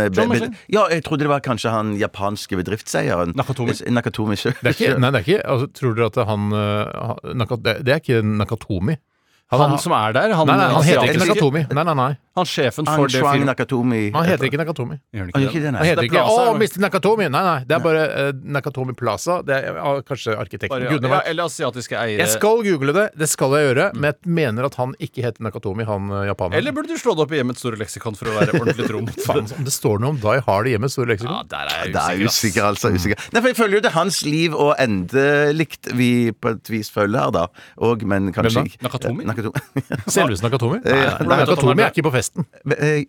Ja, jeg trodde det var kanskje han japanske bedriftseieren. Nakatomi. Nakatomi selv. Det er ikke, nei, det er ikke altså, Tror dere at han, eh, han det, det er ikke Nakatomi. han som er der, han, Nei, nei, han heter ikke Nakatomi. Nei, nei, nei. Han sjefen for det firmaet. Nakatomi. Han heter ikke Nakatomi. Gjør han Han gjør ikke det? nei. Han heter er ikke Plaza, Å, eller? Mr. Nakatomi! Nei, nei. Det er bare eh, Nakatomi Plaza. Det er ja, kanskje arkitekten. Bare, Gudene ja, vet. eller asiatiske eiere. Jeg skal google det, det skal jeg gjøre, men jeg mener at han ikke heter Nakatomi, han eh, japaneren. Eller burde du slå det opp i hjemmets store leksikon for å være ordentlig tro mot Faen, om det står noe om Die Hard i hjemmets store Ja, leksikon. der er jeg Det er usikker, ass. usikker, altså. Usikker. Nei, for Jeg føler jo det er hans liv og endelikt vi på et vis følger her, da. Og, men kanskje Hvem ikke- Nakatomi? Nakatomi. Selveste Nakatomi? Nei, ja. nei, Nakatomi er ikke på festen. Eh,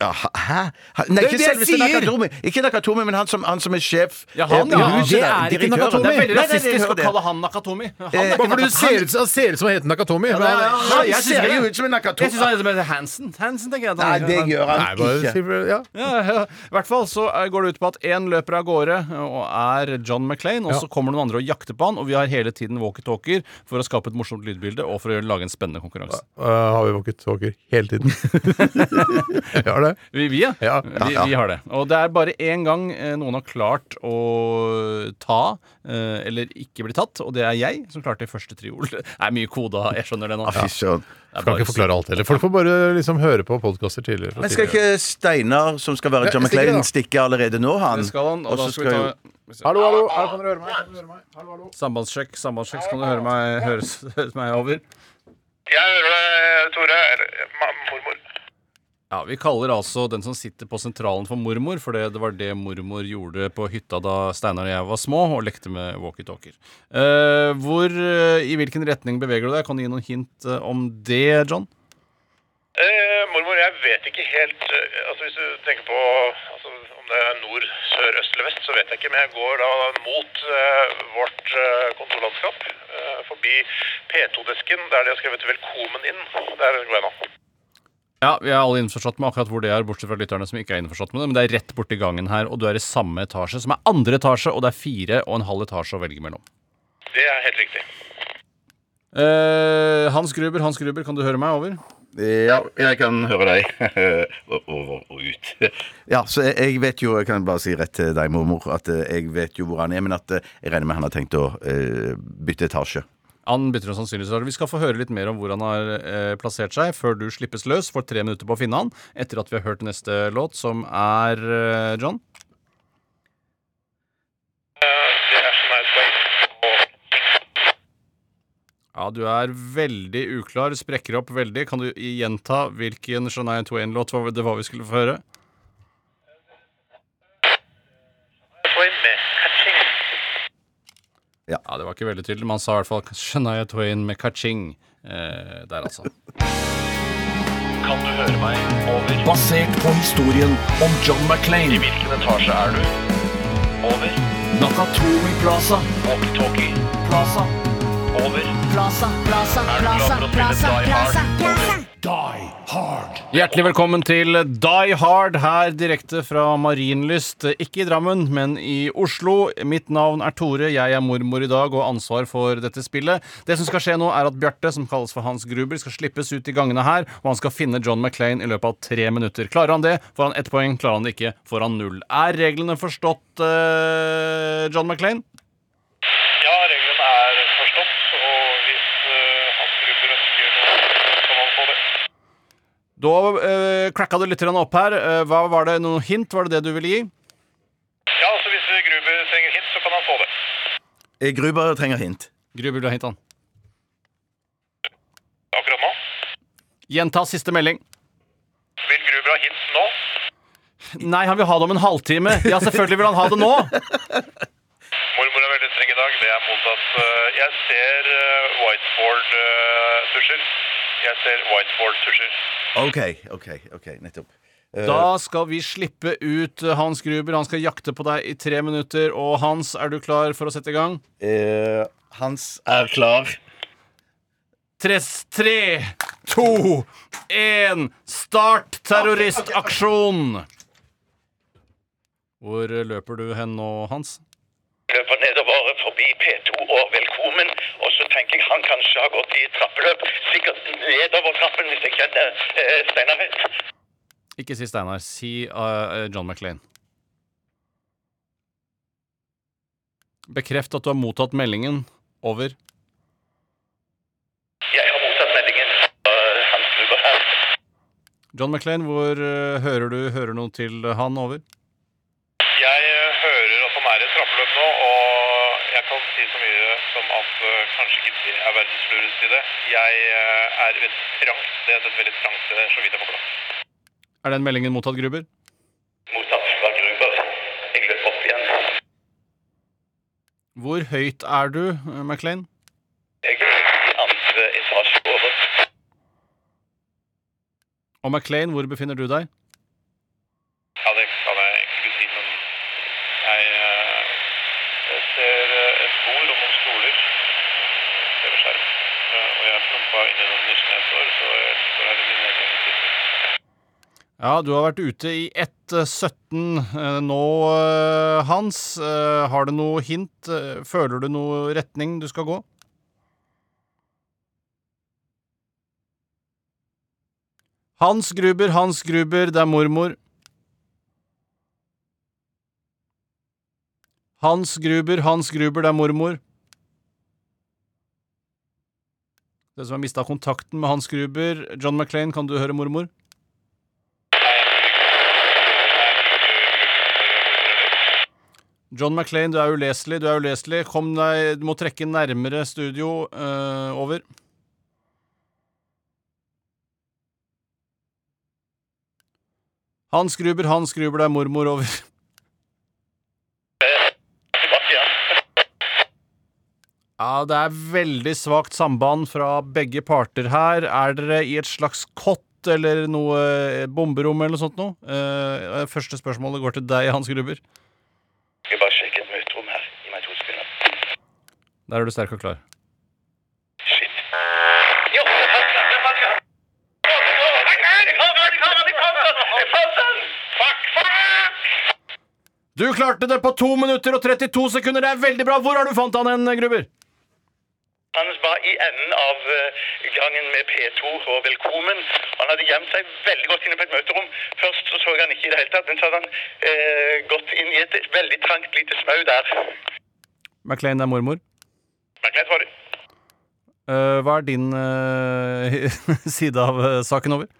ja, Hæ? Nei, er ikke det selveste! Nakatomi, ikke Nakatomi, men han som, han som er sjef. Ja, han, eh, ja, i huset det der, er ikke direktøren. Nakatomi. Det er veldig Nei, nei, nei, rasistisk å det. kalle han Nakatomi. Han Eh, er ikke Bare fordi du Nakatomi. ser ut, han ser ut som han heter Nakatomi. Ja, men- han- Ja, jeg Han synes ser det. jo ut som en Jeg syns han heter Hansen. Hansen, tenker jeg. at Nei, han det gjør han Nei, bare ikke. ja. Ja, ja. I hvert fall så eh, går det ut på at én løper av gårde og er John McClain, og så kommer noen andre og jakter på han, og vi har hele tiden walkietalkier for å skape et morsomt lydbilde og for å lage en spennende konkurranse. Uh, har vi walkietalkier hele tiden? Jeg har det. Vi, vi, ja. Ja. Vi, vi har det. Og det er bare én gang eh, noen har klart å ta eh, eller ikke bli tatt, og det er jeg som klarte de første tre ord. Det er mye koda, jeg skjønner det nå. Ja. Det Kan bare- ikke forklare alt heller. Folk får bare liksom høre på podkaster tidligere. Men skal ikke Steinar, som skal være John McLean, stikke allerede nå, han? Det skal han, og da skal vi ta Hallo, hallo! Her kan dere høre meg. Kan dere høre meg? Hallo, hallo. Sambandssjekk, sambandssjekk. Kan du høre meg, høres, høres meg over? Jeg hører deg, Tore. Mormor. Ja, Vi kaller altså den som sitter på sentralen for mormor, for det, var det mormor gjorde på hytta da Steinar og jeg var små og lekte med walkietalkier. Uh, hvor, uh, I hvilken retning beveger du deg? Kan du gi noen hint uh, om det, John? Eh, mormor, jeg vet ikke helt Altså Hvis du tenker på altså, om det er nord, sør, øst eller vest, så vet jeg ikke. Men jeg går da mot eh, vårt eh, kontorlandskap. forbi P2-desken, der de har skrevet 'Velkommen inn'. Der går jeg nå. Ja, Vi er alle innforstått med akkurat hvor det er, bortsett fra lytterne som ikke er innforstått med det. Men det er rett borti gangen her, og du er i samme etasje, som er andre etasje, og det er fire og en halv etasje å velge mellom. Det er helt riktig. Eh, Hans Gruber, Hans Gruber, kan du høre meg? Over? Ja, jeg kan høre deg. Over og ut. Ja, så jeg, jeg vet jo, jeg kan bare si rett til deg, mormor, at eh, jeg vet jo hvor han er, men at eh, jeg regner med han har tenkt å eh, bytte etasje. Han bytter jo sannsynligvis etasje. Vi skal få høre litt mer om hvor han har eh, plassert seg, før du slippes løs. Får tre minutter på å finne han, etter at vi har hørt neste låt, som er eh, John. Shania Ja, du er veldig uklar, sprekker opp veldig. Kan du gjenta hvilken Shania Twain-låt det var vi skulle få høre? Twain med. Ja, det var ikke veldig tydelig, men han sa i hvert fall Shania Twain med kaching. Eh, der, altså. Kan du høre meg? Over. Basert på historien om John McClain. I hvilken etasje er du? Over. Nakatomi Plaza. Walkie-talkie. Plaza. Over. Plaza, plaza, plaza, plaza, Die plaza, Hard? plaza. Die Hard. Hjertelig velkommen til Die Hard her direkte fra Marienlyst. Ikke i Drammen, men i Oslo. Mitt navn er Tore, jeg er mormor i dag og har ansvar for dette spillet. Det som skal skje nå, er at Bjarte, som kalles for Hans Gruber, skal slippes ut i gangene her, og han skal finne John Maclean i løpet av tre minutter. Klarer han det, får han ett poeng. Klarer han det ikke, får han null. Er reglene forstått, eh, John McClane? Ja, reglene er forstått, og hvis uh, hans grupper ønsker noe, så kan han få det. Da uh, cracka du litt opp her. Uh, hva Var det noen hint? Var det det du ville gi? Ja, så hvis Gruber trenger hint, så kan han få det. Eh, Gruber trenger hint. Gruber vil ha hint, han. Akkurat nå. Gjenta siste melding. Vil Gruber ha hint nå? Nei, han vil ha det om en halvtime. Ja, selvfølgelig vil han ha det nå. Mormor er veldig streng i dag. Det er mottatt. eh, jeg ser uh, whiteboard-tusjer. jeg ser whiteboard-tusjer. OK, OK, ok, nettopp. Eh, Da skal vi slippe ut eh, Hans Gruber. Han skal jakte på deg i tre minutter. Og Hans, er du klar for å sette i gang? eh, Hans er klar. Tre, tre to, én, start terroristaksjon! Hvor løper du hen nå, Hans? Løper nedover forbi P2 og velkommen, og så tenker jeg han kanskje har gått i trappeløp. Sikkert nedover trappen hvis jeg kjenner eh, Steinar rett. Ikke si Steinar. Si uh, John McLean. Bekreft at du har mottatt meldingen. Over. Jeg har mottatt meldingen fra Hans Gruber her. John McLean, hvor uh, hører du hører noe til han? Over. Jeg eh, hører at han er i et trappeløp nå, og jeg kan si så mye som at eh, kanskje ikke det er verdens lureste idé. Jeg eh, er i et trangt setter vi litt trangt sted, så vidt jeg får plass. Er den meldingen mottatt, Gruber? Mottatt fra Gruber. Jeg løper opp igjen. Hvor høyt er du, Maclean? Jeg er i andre etasje over. Og Maclean, hvor befinner du deg? Ja, det kan jeg egentlig ikke si, men jeg, eh, jeg ser eh, et bord og noen stoler. Det ved skjerm. Eh, Og jeg plumpa inn i den nisjen jeg står, så jeg står her i min egen stilling. Ja, du har vært ute i 1.17 eh, nå, eh, Hans. Eh, Har du noe hint? Eh, Føler du noe retning du skal gå? Hans Gruber, Hans Gruber, det er mormor. Hans Gruber, Hans Gruber, det er mormor. Det som har mista kontakten med Hans Gruber. John McClain, kan du høre mormor? John McClane, du er uleselig, du er uleselig. Kom deg, du må trekke nærmere studio. Uh, over. Hans Gruber, Hans Gruber, det er mormor. Over. Ja, det er veldig svakt samband fra begge parter her. Er dere i et slags kott, eller noe eh, bomberom eller noe sånt noe? Eh, første spørsmålet går til deg, Hans Gruber. Skal bare sjekke et møterom her. Gi meg to sekunder. Der er du sterk og klar. Du klarte det på 2 minutter og 32 sekunder! Det er veldig bra! Hvor har du fant han hen, Gruber? Han var i enden av eh, gangen med P2 og Velkommen. Han hadde gjemt seg veldig godt inne på et møterom. Først så så han ikke i det hele tatt, men så hadde han eh, gått inn i et veldig trangt lite smau der. McLean, er mormor. Var det. Eh, hva er din uh, side av uh, saken over?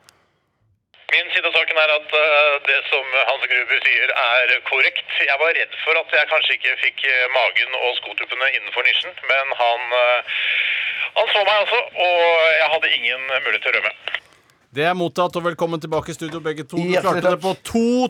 Min side av saken er at eh, det som Hans Gruber sier er korrekt. Jeg var redd for at jeg kanskje ikke fikk magen og skotuppene innenfor nisjen, men han, han så meg altså, og jeg hadde ingen mulighet til å rømme. Det er mottatt, og velkommen tilbake i studio, begge to. Du klarte det på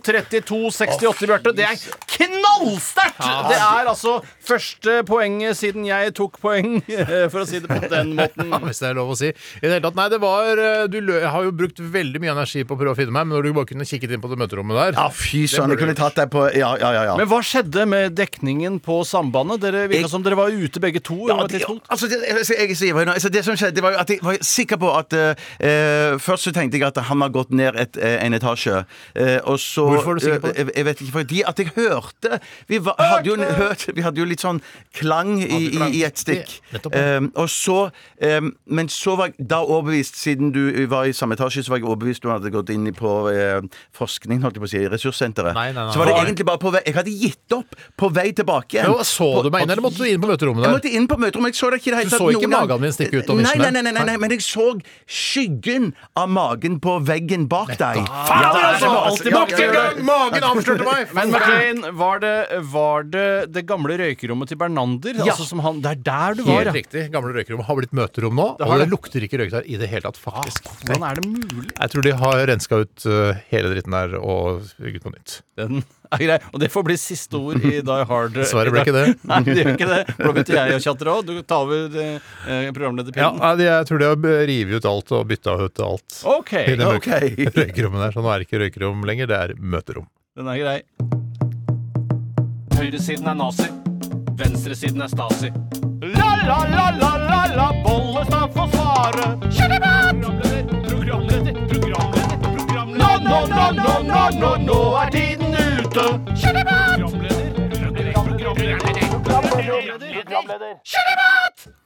2.32,68, Bjarte. Det er knallsterkt! Det er altså første poenget siden jeg tok poeng, for å si det på den måten. Hvis det er lov å si. I det hele tatt, nei, det var eh, Du har jo brukt veldig mye energi på å prøve å finne meg, men når du bare kunne kikket inn på det møterommet der Ja, fy søren, jeg kunne tatt deg på Ja, ja, ja. ja. Men hva skjedde med dekningen på sambandet? Dere virka som dere var ute begge to. Ja, det, altså, det, jeg, jeg, jeg altså, det som skjedde, det var jo at jeg var sikker på at eh, Først så tenkte jeg at han har gått ned et, eh, en etasje. eh, og så Hvorfor er du sikker på det? eh, Jeg, jeg vet ikke, fordi at jeg hørte Vi, var, hadde, jo, hørt, vi hadde jo litt sånn klang i, i, i et stikk. Eh, og så eh, Men så var jeg da overbevist, siden du var i samme etasje, så var jeg overbevist du hadde gått inn på eh, forskning, holdt jeg på å si, ressurssenteret. Nei, nei, nei. Så var det egentlig bare på vei Jeg hadde gitt opp på vei tilbake igjen. Jo, Så du meg inn, eller måtte du inn på møterommet Jeg måtte inn på møterommet. Jeg så det ikke i det hele Du så ikke magen min stikke ut der? nei, nei, nei, nei, men jeg så skyggen av magen på veggen bak deg. Faen, Ja, altså, alltid bak en gang! Magen avslørte meg! Men McLean, var det, var det det gamle røykerommet til Bernander? Ja. Altså som han, det er der du var, Helt ja. riktig. Gamle røykerom har blitt møterom nå, Det og det det. lukter ikke røyk der i det hele tatt, faktisk. Hvordan er det mulig? Jeg tror de har renska ut uh, hele dritten der og bygget på nytt. Den er grei. Og det får bli siste ord i Die Hard. Dessverre ble ikke det. Nei, det gjør ikke det. For da begynte jeg å chatter òg. Du tar over eh, programlederpinnen. Ja, Jeg tror de har revet ut alt og bytta ut alt. OK, I det Ok. røykerommet der. Så nå er det ikke røykerom lenger, det er møterom. den er grei. Høyresiden er nazi. Venstresiden er Stasi. La, la, la, la, la, la, Bollestad får svare. Programleder, programleder, programleder, programleder. Nå, nå, nå, nå, nå, nå, nå er tiden programleder, programleder.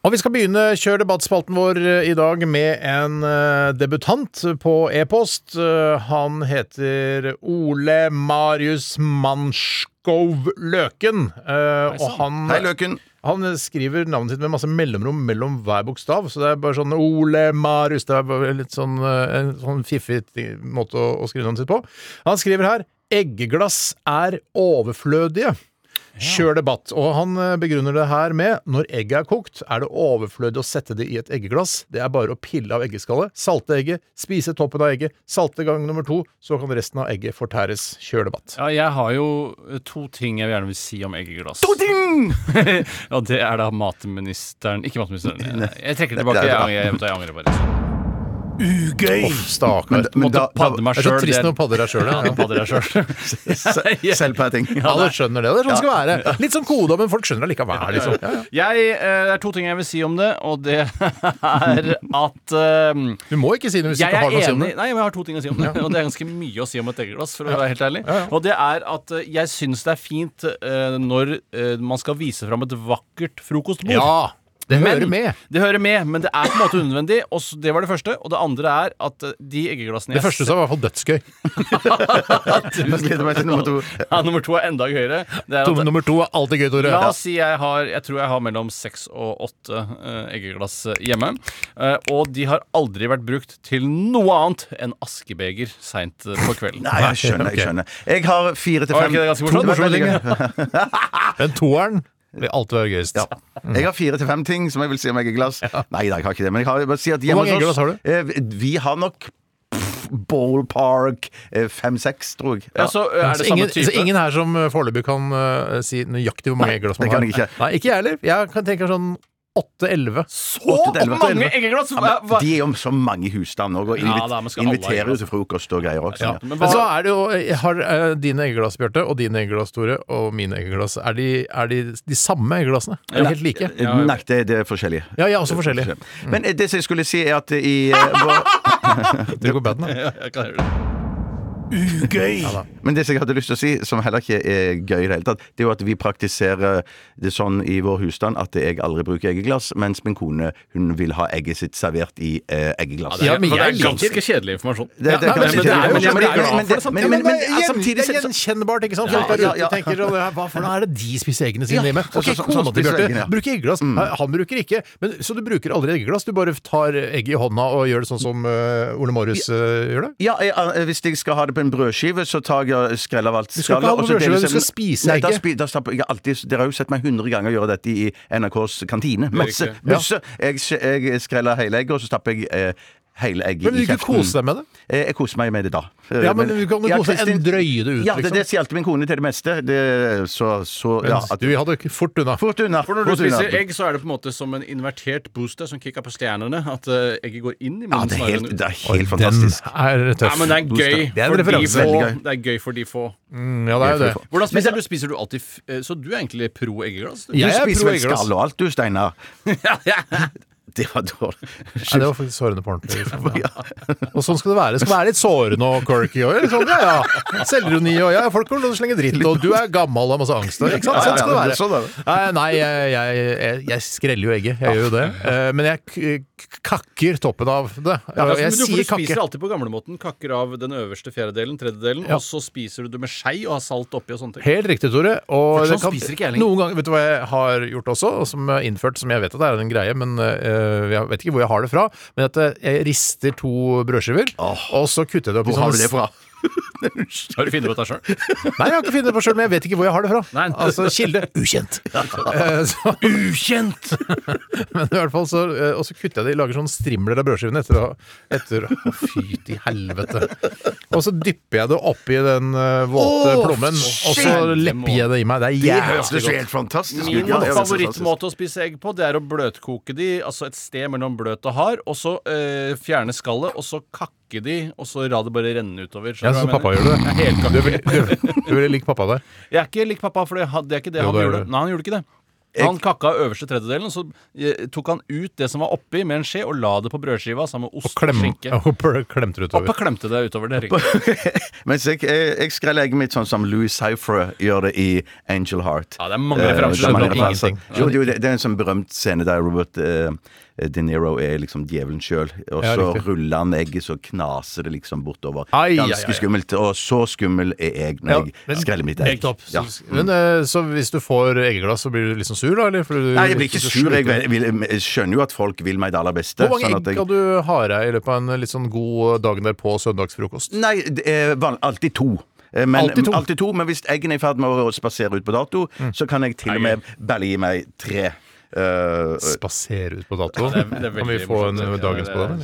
Og vi skal begynne Kjør debattspalten vår eh, i dag med en eh, debutant på e-post. Eh, han heter Ole Marius Manskov Løken. eh, og han Hei, Løken. Han skriver navnet sitt med masse mellomrom mellom hver bokstav. Så det er bare sånn Ole Marius Det er bare litt sånn, en sånn fiffig måte å, å skrive navnet sitt på. Han skriver her Eggeglass er overflødige. Kjør debatt. Og han eh, begrunner det her med når egget er kokt, er det overflødig å sette det i et eggeglass. Det er bare å pille av eggeskallet, salte egget, spise toppen av egget, salte gang nummer to, så kan resten av egget fortæres. Kjør debatt. Ja, jeg har jo eh, to ting jeg gjerne vil si om eggeglass. To ting! ja, det er da matministeren Ikke matministeren. Jeg, trekker Det tilbake. Jeg, Jeg, jeg, jeg angrer bare. Ugøy! Stakkar. Men, men Måtte da, padde meg Det er så sjøl. trist når du padder deg sjøl. Ja, Ja. nå padder jeg sjøl. Selvpatting. Alle skjønner det. Det er sånn det skal være. Litt sånn kode, men folk skjønner det likevel. Liksom. Ja, ja. Jeg, eh, det er to ting jeg vil si om det, og det er at eh, Du må ikke si det hvis du jeg ikke er har noe å si om enig det. Nei, men jeg har to ting å si om det. Og det er ganske mye å si om et eggeglass, for å være helt ærlig. Og det er at eh, jeg syns det er fint eh, når eh, man skal vise fram et vakkert frokostbord. Ja! Det Men- hører med. Det hører med, men det er på en måte unødvendig. Og det var det første. Og det andre er at eh, de eggeglassene Det første sa i hvert fall dødsgøy. Nummer to. Ja, nummer to er enda gøyere. Det er at, nummer to er alltid gøy, Tore. La oss si jeg har Jeg tror jeg har mellom seks og åtte uh, eggeglass eh, hjemme. Uh, og de har aldri vært brukt til noe annet enn askebeger seint på kvelden. Nei, jeg skjønner. jeg skjønner Jeg har fire til fem ikke det ganske To morsomt? morsomme ting. Den vil alltid være gøyest. Ja. Jeg har fire til fem ting som jeg vil si om jeg er Nei da, jeg har ikke det. Men jeg har, bare si at hjemme mange hos oss- eggeglass har du? eh, Vi har nok pff, ballpark eh, fem-seks, tror jeg. Ja, så eh, er Så det samme ingen, type. så ingen her som uh, foreløpig kan uh, si nøyaktig hvor mange glass det man kan har? jeg ikke. Nei, ikke jeg heller. Jeg kan tenke sånn 8-11. Så Åtte til elleve. mange eggeglass! Ja, De er jo så mange i husstanden òg, og Ja, da, men skal alle ha inviterer jo til frokost og greier også. Ja. Men Men, hva- så er det jo Jeg har eh, dine eggeglass, Bjarte, og dine eggeglass, Tore, og mine eggeglass. Er de, er de de samme eggeglassene? Er de helt like? Eh, Nei, det, det er forskjellige. Ja, ja, også forskjellige. Men eh, det som jeg skulle si, er at i eh, vår Det går bad, da. Ja, jeg Men det som jeg hadde lyst til å si, som heller ikke er gøy i det hele tatt, det er jo at vi praktiserer det sånn i vår husstand at jeg aldri bruker eggeglass, mens min kone hun vil ha egget sitt servert i eh, eggeglass. Ja, men det jeg er ganske kjedelig informasjon. Det, men det Ja, men- men- det er samtidig så- gjenkjennbart, ikke sant? Ja, Folk der ja, ute ja. tenker Hva for noe er det de spiser eggene sine hjemme? Ok, kona til Bjarte bruker eggeglass. Han bruker ikke. Men, så du bruker aldri eggeglass? Du bare tar egget i hånda og gjør det sånn som eh, Ole Marius eh, gjør det? Ja, jeg, eh, Hvis jeg skal ha det på en brødskive, så tar jeg og skreller av alt Du skal ikke ha brødskive, du skal spise Nei, da egget. spi- da stapper jeg alltid Dere har jo sett meg 100 ganger gjøre dette i NRKs kantine. Masse, masse. Jeg, jeg skreller hele egget, og så stapper jeg eh, hele egget Men vil du ikke kose deg med det? Eh, Jeg koser meg med det da. Ja, men du kan jo kose deg en drøye det ut, Ja, det, liksom. det sier alltid min kone til det meste. Det, så, så ja, at, du hadde ikke fort unna. Fort unna. For når du fort unna. spiser egg, så er det på en måte som en invertert booster som kicker på stjernene. At eh, egget går inn i Ja, munnen. det er snarere helt, enn ut. det er helt fantastisk. Den er tøff. Ja, men det er gøy Det er en for de referanse. få. Veldig gøy. Det er gøy for de få. Mm, ja, det er jo det. Hvordan spiser du? Spiser du alltid f eh, Så du er egentlig pro eggeglass? du? Du er spiser pro vel eggeglass. skall og alt du, Steinar. Ja, ja. Det var dårlig. Nei, det var faktisk sårende på ordentlig. Liksom. Og sånn skal det være. Det skal være litt sårende og quirky og sånn, ja, ja. Selvironi og ja, folk kommer til å slenge dritt, og du er gammel og har masse angst Ikke sant? Sånn skal det være. Sånn det. Nei, jeg, jeg, jeg, jeg skreller jo egget. Jeg gjør jo det. Eh, Men jeg kakker toppen av det. Ja, altså, jeg sier du, du spiser alltid på gamlemåten. Kakker av den øverste fjerdedelen, tredjedelen, og så spiser du det med skei og har salt oppi og sånne ting. Helt riktig, Tore. Og det sånn jeg lenger. Noen ganger, Vet du hva jeg har gjort også, og som har innført, som jeg vet at det er en greie, men eh, jeg vet ikke hvor jeg har det fra. Men at eh, jeg rister to brødskiver, og så kutter jeg det opp i Hvor har du funnet ut det sjøl? Nei, jeg har ikke funnet det på sjøl, men jeg vet ikke hvor jeg har det fra. Nei. Altså, kilde ukjent. Eh, så- Ukjent! men i hvert fall så eh, Og så kutter jeg det, lager sånn strimler av brødskivene etter å etter, Å, fy til helvete. Og så dypper jeg det oppi den eh, våte Åh, plommen, og så shit! lepper jeg det i meg. Det er Det jævlig jo godt. helt fantastisk ut. Min Ja, det favorittmåte å spise egg på, det er å bløtkoke de, altså et sted mellom bløt og hard, og så eh, fjerne skallet, og så kakke de, og så la det bare renne utover. Ja, Skjønner så pappa gjør det. Jeg er helt Du du likt pappa der. Jeg er ikke lik pappa, for det, det er ikke det Jo, han det er gjorde. det. Nei, han gjorde ikke det. Han kakka øverste tredjedelen, og så eh, tok han ut det som var oppi med en skje, og la det på brødskiva sammen med ost og, Klem, skinke. og pl- klemte det Opp utover. klemte det utover. Det er riktig. Mens jeg, jeg, jeg skreller egget mitt sånn som Louis Cypher gjør det i Angel Heart. Ja, det er mange Eh, referanser. det er mange skjønner du. referanser. ingenting. Jo, jo, det, det er en sånn berømt scene der Robert eh, De Niro er liksom djevelen sjøl, og Ja, så ruller han egget, så knaser det liksom bortover. Ai, ai, Ganske ai. skummelt. Og så skummel er jeg når Ja, jeg men- skreller mitt egg. Ja. Så, men, eh, så hvis du får eggeglass, så blir du liksom sur, da? Eller? Fordi du- Nei, jeg blir ikke sur. Jeg, vil, jeg skjønner jo at folk vil meg det aller beste. Hvor mange sånn egg jeg- kan du ha deg i løpet av en litt sånn god dagen derpå søndagsfrokost? Nei, det er alltid to. Eh, Men, Alltid to? men hvis eggene er i ferd med å spasere ut på dato, Mm. så kan jeg til og med bare gi meg tre. Eh, Spasere ut på datoen? Er Kan vi få en dagens på er den?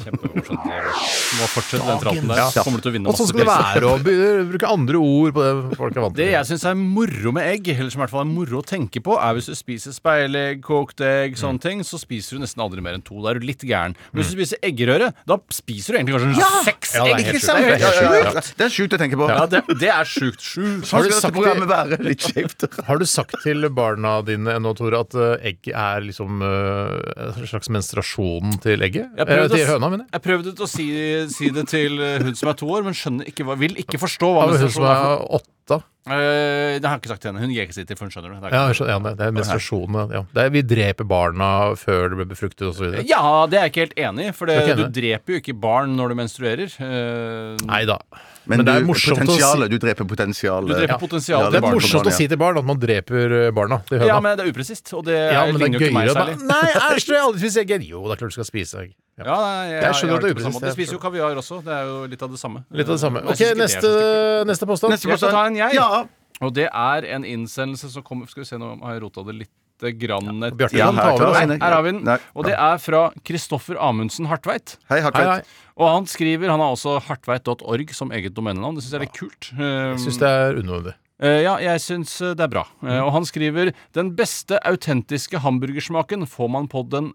Må fortsette den praten der. Ja. Så kommer du til å vinne Og sånn masse skal det være, å bruke andre ord på det folk er vant til. Det jeg syns er moro med egg, eller som i hvert fall er moro å tenke på, er hvis du spiser speilegg, kokt egg, sånne ting, så spiser du nesten aldri mer enn to. Da er du litt gæren. Men hvis du spiser eggerøre, da spiser du egentlig kanskje seks Ja, egg. Ikke sant? Det er ja, ja, ja. sjukt. Det er sjukt å tenke på. Ja, det, det er sjukt. Sjukt. Sånn Har. Har du sagt til barna dine nå, Tore, at eh, egg er liksom uh, en slags menstruasjonen til egget? Eh, til høna, mener jeg. Jeg prøvde å si, si det til eh, hun som er to år, men skjønner ikke vil ikke forstå hva Av hun som er. er åtte. Eh, det har jeg ikke sagt til henne. Hun gir ikke sitt til, for hun skjønner det. det. er Ja, skjønner, ja, det det er menstruasjonen. Ja. Det er, vi dreper barna før det blir befruktet osv. Ja, det er jeg ikke helt enig i. For det, Du er du dreper jo ikke barn når du menstruerer. Uh, Nei da. Men, Men det er du, morsomt å si- du dreper potensialet. Du dreper potensialet Ja, Det er barn. morsomt å si til barn at man dreper eh, barna. Ja, men det er upresist, og det, Ja, men det ligner er jo ikke meg særlig. Nei, æsj, jeg aldri spist egg. Jo, det er klart du skal spise egg. Ja. Ja, nei, jeg, Jeg skjønner at det er upresist. De spiser jo kaviar også. Det er jo litt av det samme. Litt av det samme. Ok, er neste, påstand. neste påstand. Jeg skal ta en, jeg. Ja. Og det er en innsendelse som kommer Skal vi se, nå har jeg rota det litt grann et- Ja, her, her. Her har vi den. Og det er fra Kristoffer Amundsen Hartveit. Hei, Hei, hei. Hartveit. Og han skriver Han har også hartveit.org som eget domenenavn. Det syns jeg er litt kult. Um, Jeg syns det er unødvendig. Eh, ja, jeg syns eh, det er bra. Eh, og han skriver den beste autentiske hamburgersmaken får man på den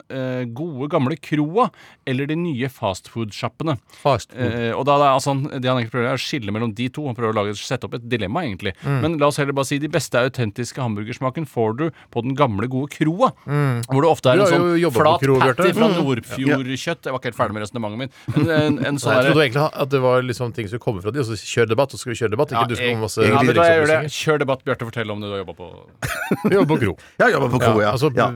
gode, gamle kroa eller de nye fastfood-sjappene. Fastfood. Og da, er altså, det han egentlig prøver er å skille mellom de to. Han prøver å lage, sette opp et dilemma, egentlig. Mm. Men la oss heller bare si de beste autentiske hamburgersmaken får du på den gamle, gode kroa. Hvor det ofte er Mm. En sånn flat kro, patty fra Mm. Nordfjordkjøtt. Jeg var ikke helt ferdig med resonnementet mitt. Men en, en sånn Jeg trodde egentlig at det var liksom ting som kommer fra de, og så kjør debatt, og så skal vi kjøre debatt. Ikke du skal masse ja, Kjør debatt, Bjarte. Fortell om det du har jobba på. Du jobber på kro. Ja, jobber på kro, ja. Altså ja.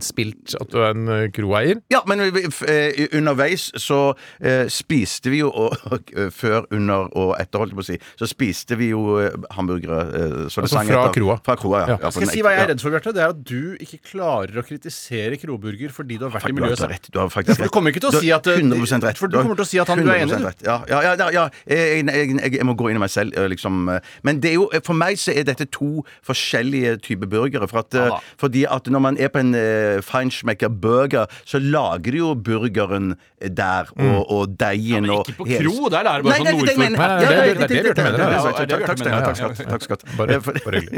spilt at du er en eh, kroeier. Ja, men vi- f- eh, underveis så eh, spiste vi jo og, og, eh, Før, under og etter, holdt jeg på å si, så spiste vi jo eh, hamburgere. eh, så det Altså sang fra etter- kroa? Fra kroa, ja. Ja. ja Skal jeg si hva jeg er redd for, Bjarte? Det er at du ikke klarer å kritisere kroburger fordi du har vært i Du har miljøet selv. rett. Du har faktisk For du kommer ikke til å si at, eh, 100 rett. for du kommer til å si at han- du er enig, 100% du. rett. Ja, ja, ja, ja, ja. Jeg, jeg, jeg, jeg må gå inn i meg selv, eh, liksom. eh. Men det er jo, for meg så er dette to forskjellige typer burgere. For at, eh, Ja fordi at når man er på en uh, feinschmecker burger, så lager de jo burgeren der, og, og deigen og Ikke på kro, der er det bare sånn nordfugl. det. Er- det Bjarte mener, er-. Takk er takk skal du ha. Eh, for-.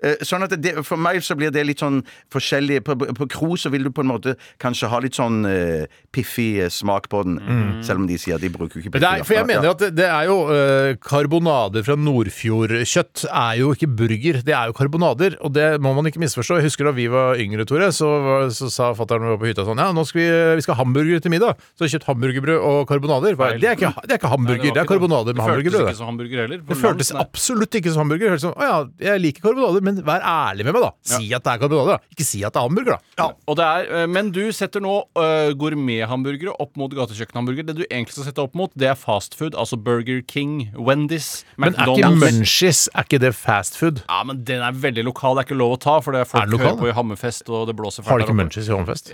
Eh, Sånn at det, For meg så blir det litt sånn forskjellig På, på kro så vil du på en måte kanskje ha litt sånn eh, piffig eh, smak på den. Selv om de sier de bruker ikke piffig. for jeg mener at det, er jo eh, Karbonader fra Nordfjordkjøtt er jo ikke burger, det er jo karbonader. Og det må man ikke misforstå. Jeg husker da vi var yngre, Tore, så, var- så sa fatter'n på hytta sånn Ja, nå skal vi, vi skal ha hamburger til middag. Så kjøpt hamburgerbrød og karbonader. Det er ikke, det er ikke hamburger, det er karbonader med Det føltes hamburgerbrød. ikke som hamburger heller. Det føltes absolutt ikke som hamburger. Det hørtes som, Å ja, jeg liker karbonader, men vær ærlig med meg, da. Si at det er karbonader, da. Ikke si at det er hamburger, da. Ja, og det er, eh, men du setter nå uh, gourmethamburgere opp mot gatekjøkkenhamburger. Det du egentlig skal sette opp mot, det er fastfood. Altså Burger King, Wendy's, McDonald's Men er ikke. Munchies er ikke det fast food? Ja, men den er veldig lokal. Det er ikke lov å ta, for det er folk Er lokal? hører på i Hammerfest, og det blåser Har de ikke. Munchies i Hammerfest?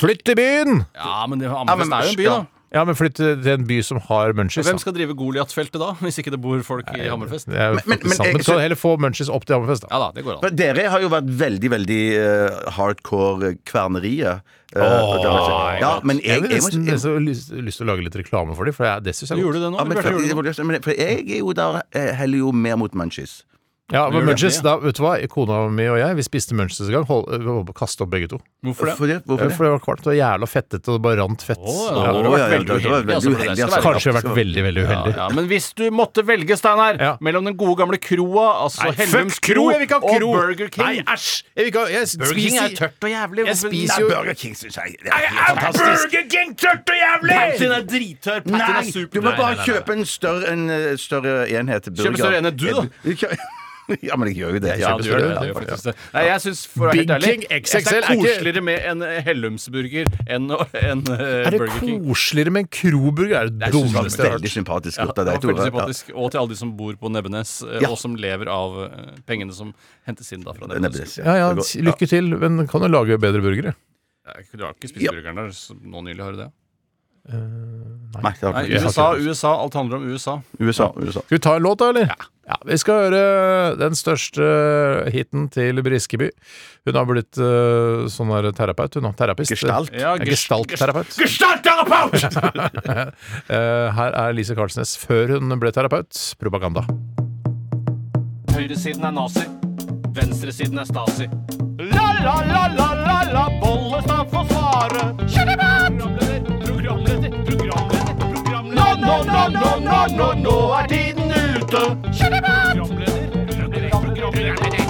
Flytt til byen! Ja, men det, Ja, Hammerfest er jo en by, ja. da. Ja, men flytt til en by som har Munchies. Hvem da. skal drive Goliat-feltet da, hvis ikke det bor folk i Hammerfest? Det er jo Men- men- faktisk men sant. jeg- Men så heller få Munchies opp til Hammerfest, da. Ja da, det går an. Men Dere har jo vært veldig, veldig eh, hardcore kverneriet. Eh, og det har- ja, men jeg, Jeg jeg, har må- nesten nesten lyst, lyst til å lage litt reklame for dem, for jeg, det syns jeg er Gjorde godt. du det nå? ja, men, Bjarte, gjorde du det nå? for, for jeg er jo der eh, heller jo mer mot munchies. Ja, men Munches Munchies, da, vet du hva, kona mi og jeg, vi spiste Munchies en gang, hold, vi holdt på å kaste opp begge to. Hvorfor det? Hvorfor det? Hvorfor Eh, det? For det var kvalmt og jævla fettete, og det bare rant fett. Oh, ja, Ja. Å, vært veldig det var uheldig, altså, altså. Kanskje jeg har vært veldig, veldig uheldig. Ja, men hvis du måtte velge, Steinar, Ja. mellom den gode gamle kroa, altså Nei, Hellums fuck kro! Jeg vil ikke ha kro! og Burger King Nei, æsj! Jeg vil ikke ha jeg Burger King er tørt og jævlig. Jeg spiser Nei, jo Burger King syns jeg det er helt fantastisk. King tørt og jævlig! Pattin er drittørr. Pattin er super. du må bare kjøpe en større, en eh, større enhet burger. Kjøp en større enhet, du, da. Ja, men jeg gjør jo det. Ja, du gjør det. gjør faktisk det. Nei, jeg syns, for å være Big helt ærlig, King jeg XXL det er er ikke- koseligere med en Hellumsburger enn en, eh, Er det Burger King. koseligere med en kroburger? Er det Jeg synes det dummeste jeg har veldig sympatisk Ja, gjort det av var deg, veldig Tore. Ja. sympatisk. Og til alle de som bor på Nebbenes, eh, Ja. og som lever av eh, pengene som hentes inn da fra Nebbenes, Nebbenes. ja. Ja, Det lykke til, men kan du lage bedre burgere? Jeg- Du har ikke spist Ja. burgeren der så nå nylig, har du det? Nei, nei, Nei. USA, USA. Alt handler om USA. USA, USA. Skal vi ta en låt, da, eller? Ja. Vi skal høre den største hiten til Briskeby. Hun har blitt uh, sånn der terapeut, hun nå. Terapist. Gestalt. Ja, gestaltterapeut. gest- Gestaltterapeut. Gestaltterapeut! Eh, her er Lise Karlsnes før hun ble terapeut. Propaganda. Høyresiden er nazi. Venstresiden er stasi. La, la, la, la, la, la, Bollestad får svare. Programleder, programleder, programleder, programleder. Nå, nå, nå, nå, nå, nå, nå er tiden ute. Programleder, programleder, programleder, programleder.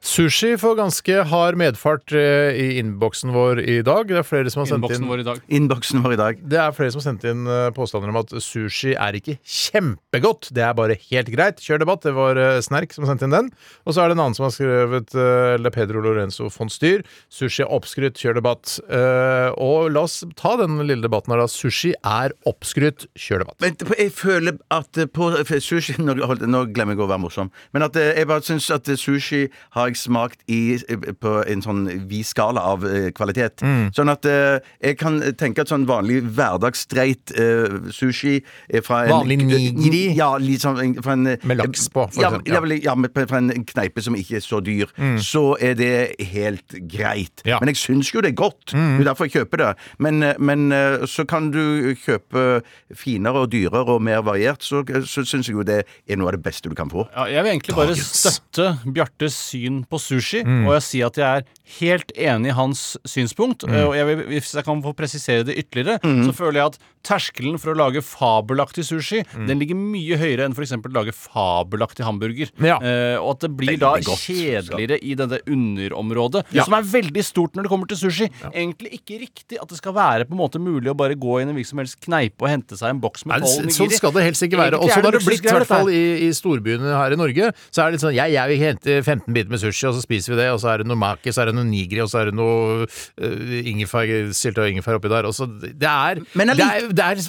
Sushi får ganske hard medfart eh, i innboksen vår i dag. Det er flere som har sendt inn vår i dag. Innboksen vår i dag. det er flere som har sendt inn eh, påstander om at sushi er ikke kjempegodt. Det er bare helt greit. Kjør debatt. Det var eh, Snerk som sendte inn den. Og så er det en annen som har skrevet Le Pedro Lorenzo von Styr. Sushi er oppskrytt. Kjør debatt. Eh, og la oss ta den lille debatten her, da. Sushi er oppskrytt. Kjør debatt. Men jeg føler at på sushi Nå, nå glemmer jeg å være morsom. Men at eh, jeg bare syns at eh, sushi har jeg smakt i, på en sånn vid skala av eh, kvalitet. Mm. Sånn at eh, jeg kan tenke at sånn vanlig hverdagsstreit eh, sushi fra en Vanlig nigiri? Ja, sånn fra en Med laks på, for ja, eksempel, ja. ja. fra en kneipe som ikke er så dyr. Så er det helt greit. Ja. Men jeg syns jo det er godt. Det er derfor jeg kjøper det. Men, eh, men eh, så kan du kjøpe finere og dyrere og mer variert, så, så syns jeg jo det er noe av det beste du kan få. Ja, jeg vil egentlig bare støtte Bjartes syn på sushi, Mm. og jeg sier at jeg er helt enig i hans synspunkt. Mm. Og jeg vil, hvis jeg kan få presisere det ytterligere, så føler jeg at terskelen for å lage fabelaktig sushi, Mm. den ligger mye høyere enn f.eks. å lage fabelaktig hamburger. Ja. Eh, og at det blir da godt, kjedeligere i dette underområdet, Ja. som er veldig stort når det kommer til sushi. Egentlig ikke riktig at det skal være på en måte mulig å bare gå inn i en hvilken som helst kneipe og hente seg en boks med tolv det- sånn skal det helst ikke være. Også Og har det blitt, i hvert fall i, i storbyene her i Norge. Så er det litt sånn Jeg, jeg vil hente 15 biter med sushi, og så spiser vi det. Og så er det noe maki, så er det noe nigri, og så er det noe uh, ingefær, syltetøy og ingefær oppi der. Og så det er Men det er, det er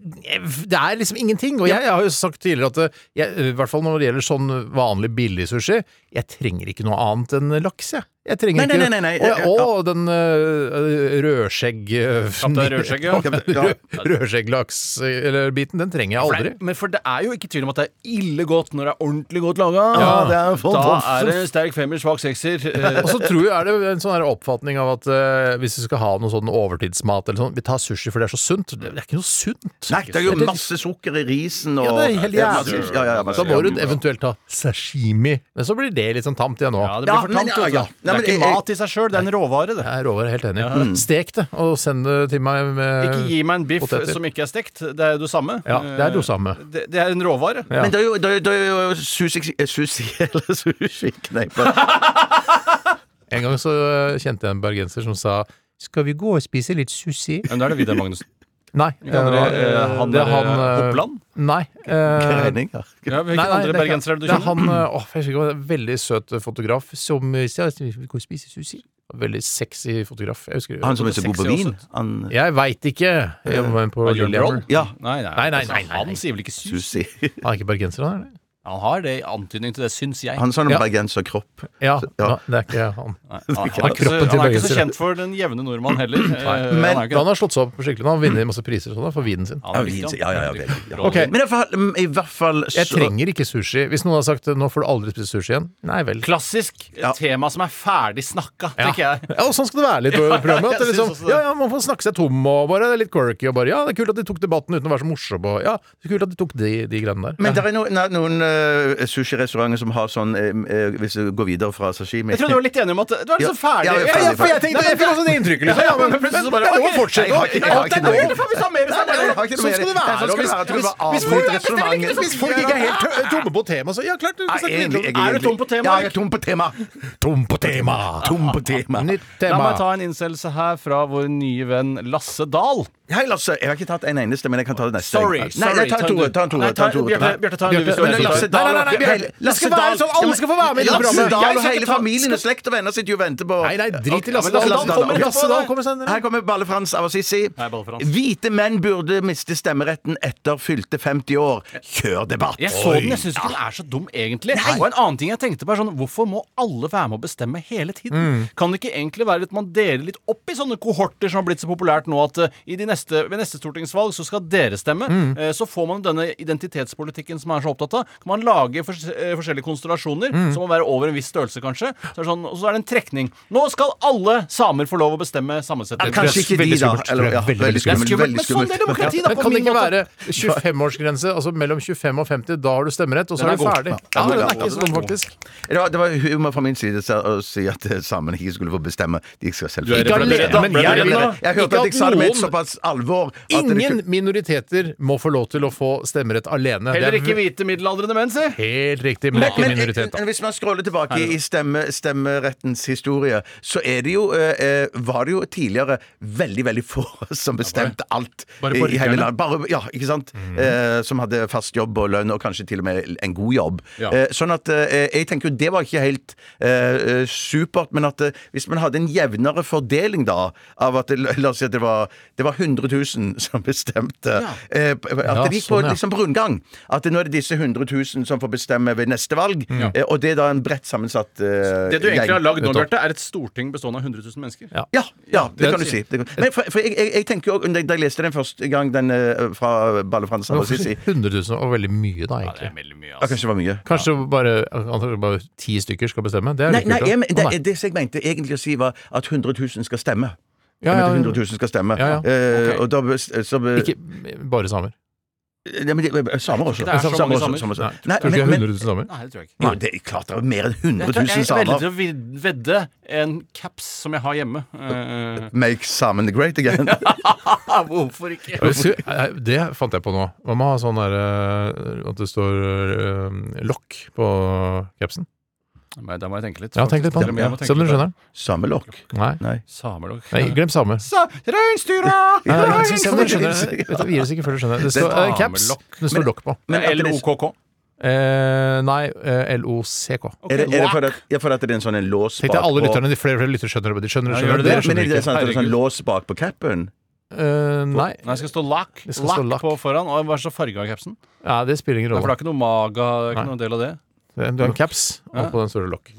det er liksom ingenting. Og jeg, jeg har jo sagt tidligere at jeg, i hvert fall når det gjelder sånn vanlig billig sushi, jeg trenger ikke noe annet enn laks, jeg. Jeg trenger Nei, nei, ikke nei, nei, nei. Og, og den uh, rødskjegg... Kaptein Rødskjegg, ja. Ja. Rødskjegglaks-biten, den trenger jeg aldri. men for det er jo ikke tvil om at det er ille godt når det er ordentlig godt laga. Ja, det er da er det en sterk femmer, svak sekser. Eh, Og så tror jeg er det en sånn oppfatning av at uh, hvis vi skal ha noe sånn overtidsmat eller sånn, vi tar sushi for det er så sunt. Det er ikke noe sunt. Nei, det er jo masse sukker i risen og Ja, det er helt jævlig. Ja, ja, ja, Da må du eventuelt ta sashimi. Men så blir det litt sånn tamt igjen nå. ja, det blir for men- tamt. ja, ja. Nei, Det men er ikke jeg- mat i seg sjøl, det er en råvare, det. Jeg er råvare, helt enig. Stek det, og send det til meg med Ikke gi meg en biff poteter. som ikke er stekt. Det er jo det samme. Ja, det er det samme. Eh, Det, det er en råvare. Ja. Men det er jo, det er, det er jo sushi, eh, sushi eller sushi-kneiper. En gang så eh, kjente jeg en bergenser som sa Skal vi gå og spise litt sushi? Men da er det Vidar Magnussen. Nei. Eh, han det er han eh, eh, Nei. eh, Regninger. Ja, Nei, Hvilke nei, andre det er bergensere er det du Det er kjenner? han eh, åh, jeg ikke, en veldig søt fotograf som eh, spiser sushi. Veldig sexy fotograf. Jeg husker Han som er så god på vin. Han, Jeg veit ikke. Jeg på Var Lillehammer. Ja, Nei, nei, Nei, nei, nei, nei, nei. Han sier vel ikke sus? sushi. Han er ikke bergenser, han? Han har det i antydning til det, syns jeg. Han sa noe Ja. bergenserkropp. Ja, Ja. det er ikke han. Nei, han, han, er ikke så, han er ikke så kjent for den jevne nordmann heller. Eh, Men- han er Han har slått seg opp skikkelig. Han vinner vunnet masse priser sånn for vinen sin. Ja, vin, ja, ja, ja, ja. Okay. Men i hvert fall, fall Jeg trenger ikke sushi. Hvis noen har sagt nå får du aldri spise sushi igjen, nei vel. Klassisk Ja. tema som er ferdig snakka, tenker jeg. Ja, og sånn skal det være litt på programmet. At det liksom, ja, ja, Man får snakke seg tom og bare det er litt quirky. Og bare, ja, det er kult at de tok debatten uten å være så morsom. Og, ja, det er kult at de tok de, de greiene der. Men det er noen, eh, sushirestauranter som har sånn eh, eh, Hvis du går videre fra sashimi Jeg trodde du var litt enig om at du er liksom ferdig. Ja, ja, Ja, for jeg tenkte, jeg fikk også det inntrykket. Liksom. Ja, men, plutselig så bare, er ok, jeg har Alt er lov! Faen, vi sa mer, vi sa mer. Sånn skal det være. sånn skal og det hvis- tror hvis- hvis folk-. Hvis folk ikke er helt tomme på tema, så ja, klart du kan snakke videre. Er du tom på tema, Ja, jeg er tom på tema. Tom på tema! Tom på tema. Nytt La meg ta en innsendelse her fra vår nye venn Lasse Dahl. Hei, Lasse. Jeg har ikke tatt en eneste, men jeg kan ta det neste. Sorry. Nei, sorry, nei, ta en Tore. Ta en Tore. Ta en Tore. Bjarte, ta en du Lasse. Dahl Nei, nei, nei, Lasse sånn, alle skal få være med i det Lasse. Dahl og hele familien og slekt og venner sitter jo og venter på Nei, nei, drit i Lasse Dahl. Dahl Lasse Dahl kommer senere. Her kommer Balle-Frans av Assisi. Hvite menn burde miste stemmeretten etter fylte 50 år. Kjør debatt! Jeg så den, jeg syns ikke den er så dum, egentlig. Og en annen ting jeg tenkte på er sånn Hvorfor må alle være med å bestemme hele tiden? Kan det ikke egentlig være at man deler litt opp i sånne kohorter som har blitt så populært nå, at eh, i de neste, ved neste stortingsvalg så skal dere stemme. Eh, så får man denne identitetspolitikken som man er så opptatt av. Kan man lage fors eh, forskjellige konstellasjoner, som må være over en viss størrelse, kanskje. Så er sånn, og så er det en trekning. Nå skal alle samer få lov å bestemme sammensetningen. Kanskje ikke de, da. Eller, ja, Veldig, veldig skummelt. skummelt, men sånn er demokrati, da. På kan det ikke måte. være 25-årsgrense? Altså mellom 25 og 50, da har du stemmerett, og så Den er du ferdig. Ja, den er ikke så dum, faktisk. Det var, det var humor fra min side å si at samene ikke skulle få bestemme. De skal selv Ikke alene, men jeg? Hørte at jeg sa det med et såpass alvor at Ingen kunne- minoriteter må få lov til å få stemmerett alene. Heller Det er ikke hvite middelaldrende menn, si. Helt riktig, men det er ikke Men, minoritet. men hvis man scroller tilbake i stemme, stemmerettens historie, så er det jo, eh, eh, var det jo tidligere veldig veldig få som bestemte alt Bare i, i hele landet. Bare, ja, ikke sant? Eh, som hadde fast jobb og lønn, og kanskje til og med en god jobb. Ja. Eh, sånn at eh, jeg tenker jo det var ikke helt eh, eh, supert, men at eh, hvis man hadde en jevnere fordeling da, av at det, la oss si at det var, det var 100 100 000 som bestemte eh, At Ja, det gikk på sånn, ja. liksom rundgang. At nå er det disse 100 000 som får bestemme ved neste valg. Eh, og det er da en bredt sammensatt eh, Det du egentlig har lagd nå. Bjarte, er et storting bestående av 100 000 mennesker. Ja. Ja, ja, det det kan du si. Det kan. Men for, for jeg, jeg, jeg tenker jo, Da jeg leste den første gang, den eh, fra Balle Frans Hvorfor Assisi 100 000 var veldig mye, da, Ja, det er egentlig? veldig mye, ja, altså. Kanskje det var mye. Kanskje bare, antakelig bare ti stykker skal bestemme? Det er Nei, litt kult, Nei, jeg, men- det, Å, det jeg mente egentlig å si, var at 100 000 skal stemme. Ja, Jeg ja, mente 100 000 skal stemme. Ja, ja. Eh, Og da så be- Ikke bare samer. Nei, men de- Samer også. Det er så mange samer. samer. også. Nei, Nei, tror du ikke men, det er 100 000 samer? Nei, det tror jeg ikke. jo, det er klart det er mer enn 100 Jeg 000 er veldig samer. til å vedde en caps som jeg har hjemme. Uh... Make Samen great again. hvorfor ikke? Jeg eh, Det fant jeg på nå. Man må ha sånn der eh, At det står eh, lokk på capsen. Nei, Da må jeg tenke litt. Ja, tenk litt på den. Jeg Se om du skjønner den. Samelokk. Nei. Nei. Samelokk. Nei, glem same. Sa Reinsdyra! Nei, nei, nei, se om du skjønner det. Vet du, Vi gir oss ikke før du skjønner. Det står uh, caps. Det står lokk på. L-O-K-K? LOKK. Eh, nei, eh, LOCK. Er det, er det for at, ja, for at det er en sånn en lås Tenk deg alle lytterne, de flere flere lyttere skjønner det. De skjønner skjønner, Ja, skjønner det. det Dere Men skjønner er det ikke. sånn at det er sånn lås bak på capen? Uh, nei. Nei, det skal stå lakk. Lakk på foran. Og hva er så farge av capsen? Ja, det spiller ingen Nei, For det er ikke noe maga, det er ikke noen noe del av det. Du har en caps, og på den står det lokk.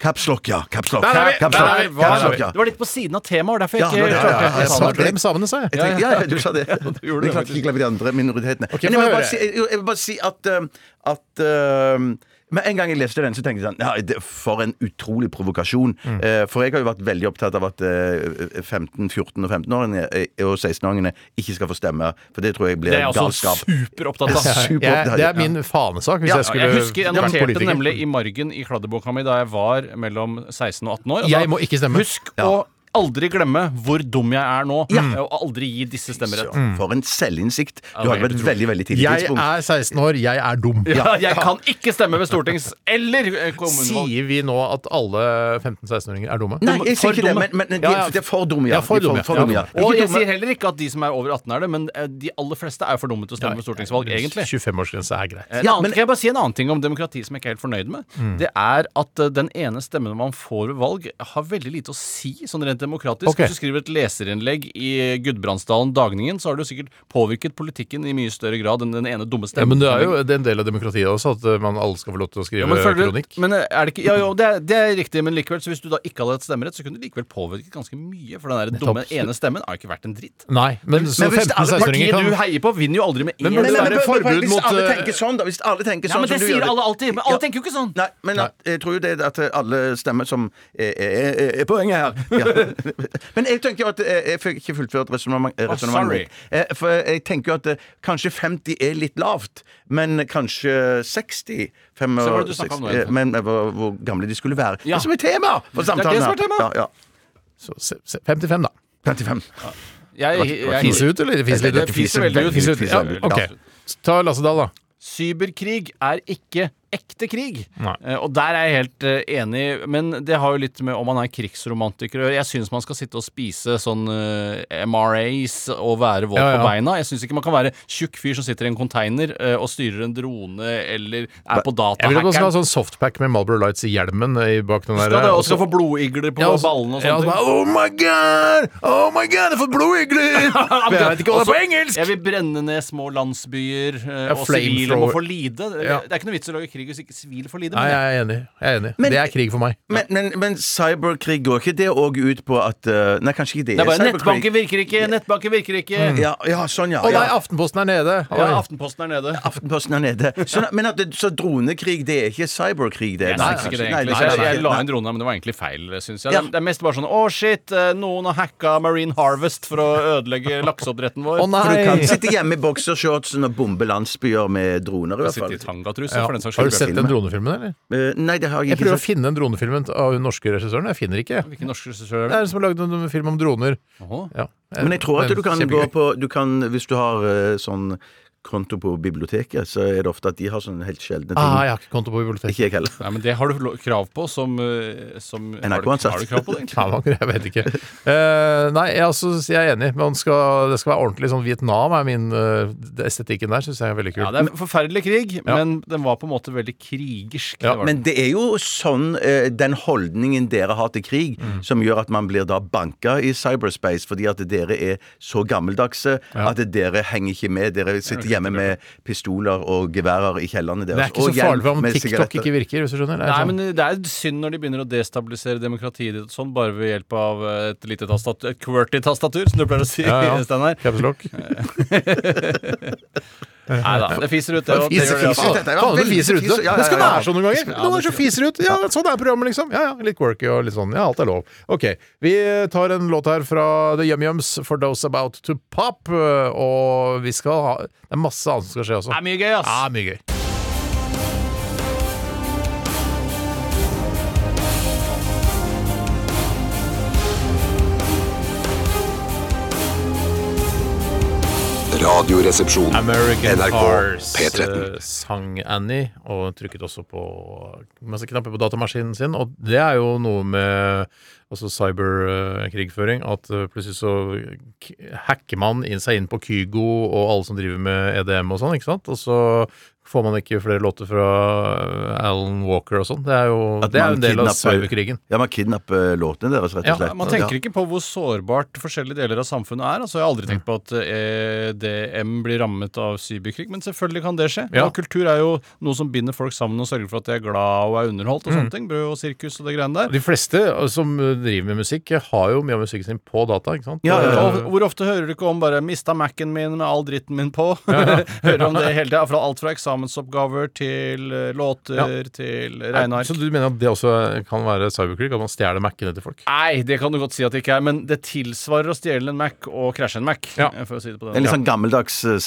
Capslock, ja. Capslock. Der er vi! Capslock, Der er vi! Hva- capslock, ja. Det var litt på siden av temaet, og derfor jeg Ja, ikke ja, ja, ja, klarte Jeg sa det. glem samene, sa jeg. Jeg tenkte, ja, ja, du sa det. Du klarte ikke glemme de andre minoritetene. Ok, Men jeg få vil bare si, jeg vil bare si at, uh, at uh, med en gang jeg leste den, så tenkte jeg sånn ja, det, For en utrolig provokasjon. Mm. Eh, for jeg har jo vært veldig opptatt av at eh, 15-, 14- og 15-åringene eh, og 16-åringene ikke skal få stemme. For det tror jeg blir Det er jeg også galskap. superopptatt av. Super- ja, det er min fanesak hvis Ja, jeg skulle jeg husker jeg noterte det nemlig i margen i kladdeboka mi da jeg var mellom 16 og 18 år. Jeg må ikke stemme. Husk å aldri glemme hvor dum jeg er nå, og aldri gi disse stemmerett. Så, For en selvinnsikt. Du har vært veldig, veldig tidlig Jeg tidspunkt. er 16 år, jeg er dum. Ja, jeg kan ikke stemme ved stortings- eller eh, kommunevalg. Sier vi nå at alle 15-16-åringer er dumme? Nei, jeg sier ikke det, men, men de, Ja, ja. de er for dumme, ja. Ja, for dumme, for ja. dumme, ja. Og jeg sier heller ikke at de som er over 18 er det, men eh, de aller fleste er for dumme til å stemme ved stortingsvalg, egentlig. 25-årsgrense er greit. Ja, men- kan jeg bare si en annen ting om demokrati som jeg ikke er helt fornøyd med? Mm. Det er at eh, den ene stemmen man får ved valg, har veldig lite å si sånn rent demokratisk. Okay. Hvis du skriver et leserinnlegg i Gudbrandsdalen Dagningen, så har du sikkert påvirket politikken i mye større grad enn den ene dumme stemmen. Ja, men det er jo det er en del av demokratiet også, at uh, man alle skal få lov til å skrive Ja, men, føler, kronikk. men eh, er det ikke Ja, jo, det er, det er riktig, men likevel, så hvis du da ikke hadde hatt stemmerett, så kunne du likevel påvirket ganske mye. For den der dumme ene stemmen har ikke vært en dritt. Nei, men så men hvis alle 15-16-åringer kan du heier på, vinner jo aldri med Men én Men- men- men- forbud Hvis mot, alle eh, tenker sånn, da. Hvis alle tenker Ja, sånn men det sier alle alltid. Men alle Ja. tenker jo ikke sånn. Nei, men Nei. jeg tror jo det at alle stemmer som er, er, er poenget her. Ja. Men jeg tenker jo at eh, Jeg fikk ikke fullført resonnementet. Eh, For jeg tenker jo at eh, kanskje 50 er litt lavt, men kanskje 60 5, Så var det du snakket om nå, 60, Men hvor, hvor gamle de skulle være. Ja. Det som er tema for det samtalen. som er her. tema. Ja, ja. så, se- se- 55, da. 55. Jeg, jeg, Fise ut, eller? Fise litt Det ut? fiser veldig ut. Fiser Ja, ok. Ta Lassedal, da. Cyberkrig er ikke ekte krig. Nei. Eh, og der er jeg helt eh, enig, men det har jo litt med om man er krigsromantiker. Jeg syns man skal sitte og spise sånn eh, MRAs og være våt Ja, ja. på beina. Jeg syns ikke man kan være tjukk fyr som sitter i en container og styrer en drone eller er på Jeg vil at man skal ha sånn softpack med Marlboro Lights i hjelmen i bak den der Skal og også få blodigler på Ja, og så- ballene og ja, så Oh my god! Oh my god, jeg har fått blodigler! Jeg vet ikke hva det er på engelsk! Jeg vil brenne ned små landsbyer, og sivile må få lide. Det er ikke noe vits i å lage krig hvis ikke sivile får lide. Nei, jeg er enig. Jeg er enig. Men- det er krig for meg. Men, men, men cyberkrig går ikke det òg ut på at eh, Nei, kanskje ikke det, Det er bare nettbanken virker ikke, nettbanken virker ikke. Ja, ja, sånn, ja. Å nei, ja. Aftenposten er nede! Ja, Oi. Aftenposten er nede. Aftenposten er nede. Så, men at det, så dronekrig, det er ikke cyberkrig, det? Jeg Nei, ikke det nei, egentlig. nei, Jeg, nei, jeg la inn drone, men det var egentlig feil, syns jeg. Ja. Det, er mest bare sånn Å, shit, eh, noen har hacka Marine Harvest for å ødelegge lakseoppdretten vår. Å nei! For du kan sitte hjemme i boksershortsen og bombe landsbyer med droner, i hvert Sitte fall. i tangatruse, Ja. for den saks Har du skyld. sett den dronefilmen, eller? Uh, nei, det har jeg ikke Jeg prøver prøver å finne den dronefilmen av den norske regissøren. Jeg finner ikke. Hvilken norsk regissør Det det? er den som har lagd en film om droner. Jaha. Ja. Men jeg tror at du kan gå på du kan, Hvis du har eh, sånn konto på biblioteket, så er det ofte at de har sånne helt sjeldne ting. Ah, jeg har ikke konto på biblioteket. Ikke jeg heller. Nei, men det har du krav på som, eh, som NRK-ansatt. har du krav på det, egentlig? Man- jeg vet ikke. Uh, nei, jeg, altså, jeg er enig. Man skal, det skal være ordentlig sånn Vietnam er min uh, Estetikken der syns jeg er veldig kul. Ja, det er en forferdelig krig, men den var på en måte veldig krigersk. Ja, det. Men det er jo sånn uh, den holdningen dere har til krig, Mm. som gjør at man blir da banka i cyberspace, fordi at dere er så gammeldagse at dere henger ikke med. Dere sitter hjemme med pistoler og geværer i kjellerne deres. det er ikke så farlig om TikTok sigaretter. ikke virker, hvis du skjønner. Det er Nei, sånn- men det er synd når de begynner å destabilisere demokratiet ditt og sånn, bare ved hjelp av et lite tastatur, et QWERTY-tastatur, som du pleier å si, Ja, ja. Steinar. Nei da, det fiser ut, det. Det det fiser, ut, det, det skal være sånn noen ganger. Noen ganger så fiser ut. Ja, sånn er programmet, liksom. Ja, ja, Litt quirky og litt sånn. Ja, alt er lov. Ok, vi tar en låt her fra The YumYums, For Those About To Pop. Og vi skal ha Det er masse annet som skal skje også. Det er mye gøy, ass. Ja, mye gøy. Radioresepsjon. American NRK Cars P13. eh, sang Annie, og trykket også på masse knapper på datamaskinen sin. Og det er jo noe med altså cyberkrigføring, at eh, plutselig så hacker man inn seg inn på Kygo og alle som driver med EDM og sånn, ikke sant? Og så får man ikke flere låter fra eh, Alan Walker og sånn. Det er jo det er en del av kidnapper- cyberkrigen. Ja, man kidnapper låtene deres, rett og slett. Ja, Man tenker ikke på hvor sårbart forskjellige deler av samfunnet er. Altså, jeg har aldri tenkt på at eh, EDM blir rammet av cyberkrig, men selvfølgelig kan det skje. Ja. Og kultur er jo noe som binder folk sammen og sørger for at de er glad og er underholdt og sånne ting. Brød og sirkus og det greiene der. De fleste eh, som driver med musikk, har jo mye av musikken sin på data, ikke sant? Ja, ja, ja. Og hvor ofte hører du ikke om bare 'mista Mac-en min med all dritten min på'? hører om det hele tida. Alt fra eksamensoppgaver til låter låter til regneark. Så du mener at det også kan være cyberkrig? At man stjeler Mac-ene til folk? Nei, det kan du godt si at det ikke er, men det tilsvarer å stjele en Mac og krasje en Mac. Ja. eh, For å si det på En litt sånn gammeldags uh,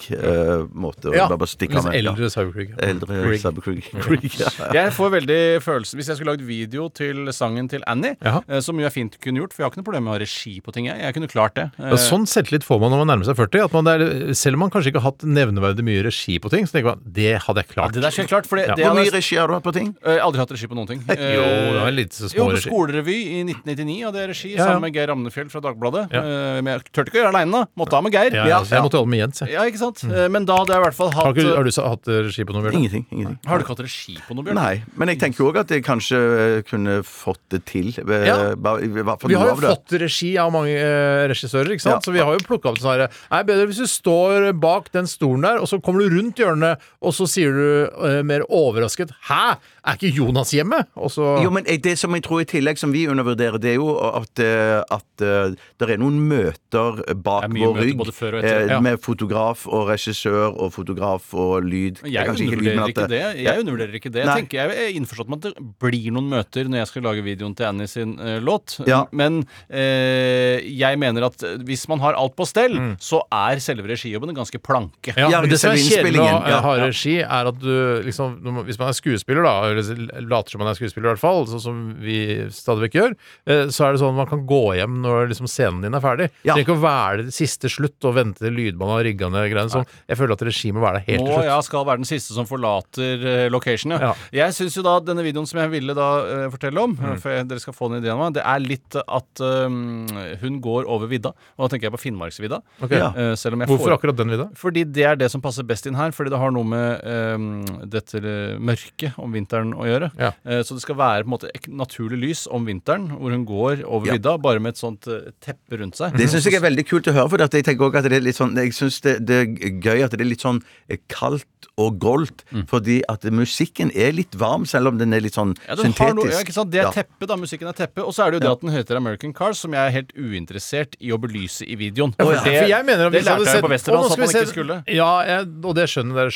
cyberkrig-måte. Ja, bare stikke av med. Ja. eldre cyberkrig. Eldre Krig. cyberkrig. Krig, ja. Jeg får veldig følelse Hvis jeg skulle lagd video til sangen til Annie, Jaha. eh, som jo jeg fint kunne gjort, for jeg har ikke noe problem med å ha regi på ting, jeg. Jeg kunne klart det. Eh, Ja, sånn selvtillit får man når man nærmer seg 40. At man der, selv om man kanskje ikke har hatt nevneverdig mye regi på ting, så tenker man det hadde jeg ja, klart. det der skal jeg klart, for det, Ja. det Hvor hadde- mye regi har du hatt på ting? Eh, Jeg har aldri hatt regi på noen ting. Eh, Jo, det var litt så Jo, på regi. skolerevy i 1999 hadde jeg regi Ja, ja. sammen med Geir Ramnefjell fra Dagbladet. Ja. Eh, Men jeg turte ikke å gjøre det aleine. Måtte ha med Geir. Ja, ja, jeg måtte holde med Jens. Jeg. Ja, ikke sant? Eh, Men da hadde jeg i hvert fall Har, hatt ikke, har du hatt regi på noe, Bjørn? Ingenting. ingenting. Har du ikke hatt regi på noe, Bjørn? Nei, men jeg tenker òg at jeg kanskje eh, kunne fått det til. eh, Ja. Vi har jo det. fått regi av mange eh, regissører, ikke sant? Ja. så vi har jo plukka opp sånn herre Er bedre hvis du står bak den stolen der, og så kommer du rundt hjørnet, og så sier du eh, mer overrasket Hæ? Er ikke Jonas hjemme? Også... Jo, men det som jeg tror i tillegg som vi undervurderer, det er jo at, eh, at eh, det er noen møter bak vår møter rygg etter. eh, Ja. med fotograf og regissør og fotograf og lyd. Jeg, Jeg undervurderer at ikke det. Jeg undervurderer ikke det. Jeg, tenker, jeg er innforstått med at det blir noen møter når jeg skal lage videoen til Annie sin uh, låt. Ja. Men uh, jeg mener at hvis man har alt på stell, så er selve regijobben ganske planke. Ja, Ja, men det som er kjedelig med å ha regi, er at du liksom Hvis man er skuespiller, da, eller later som man er skuespiller, i hvert fall, sånn som vi stadig vekk gjør, eh, så er det sånn at man kan gå hjem når liksom scenen din er ferdig. Ja. Trenger ikke å være det siste slutt og vente til lydmannen har rigga ned greiene. Sånn. Jeg føler at regimet må være der helt til Må slutt. ja, skal være den siste som forlater eh, location, ja. Ja. Jeg syns jo da denne videoen som jeg ville da eh, fortelle om, Mm. for dere skal få en idé av meg, det er litt at um, hun går over vidda. Og da tenker jeg på Finnmarksvidda. Okay. Ja. Hvorfor får- akkurat den vidda? Fordi det er det som passer best inn her. Fordi det har noe med um, dette mørket om vinteren å gjøre. Ja. Eh, så det skal være på en måte naturlig lys om vinteren, hvor hun går over Ja. vidda, bare med et sånt eh, teppe rundt seg. Det syns jeg er veldig kult å høre, for at jeg tenker også at det er litt sånn Jeg syns det, det er gøy at det er litt sånn eh, kaldt og goldt, Mm. fordi at musikken er litt varm, selv om den er litt sånn Ja, syntetisk. noe, ja, ikke sant? Det er Ja. teppe, da. Musikken er teppe. Og så er det jo det at den heter American Cars, som jeg er helt uinteressert i å belyse i videoen. Ja, for, det- for jeg mener at det lærte jeg på Westerdals Å, at man ikke skulle. Ja, jeg, og det skjønner dere.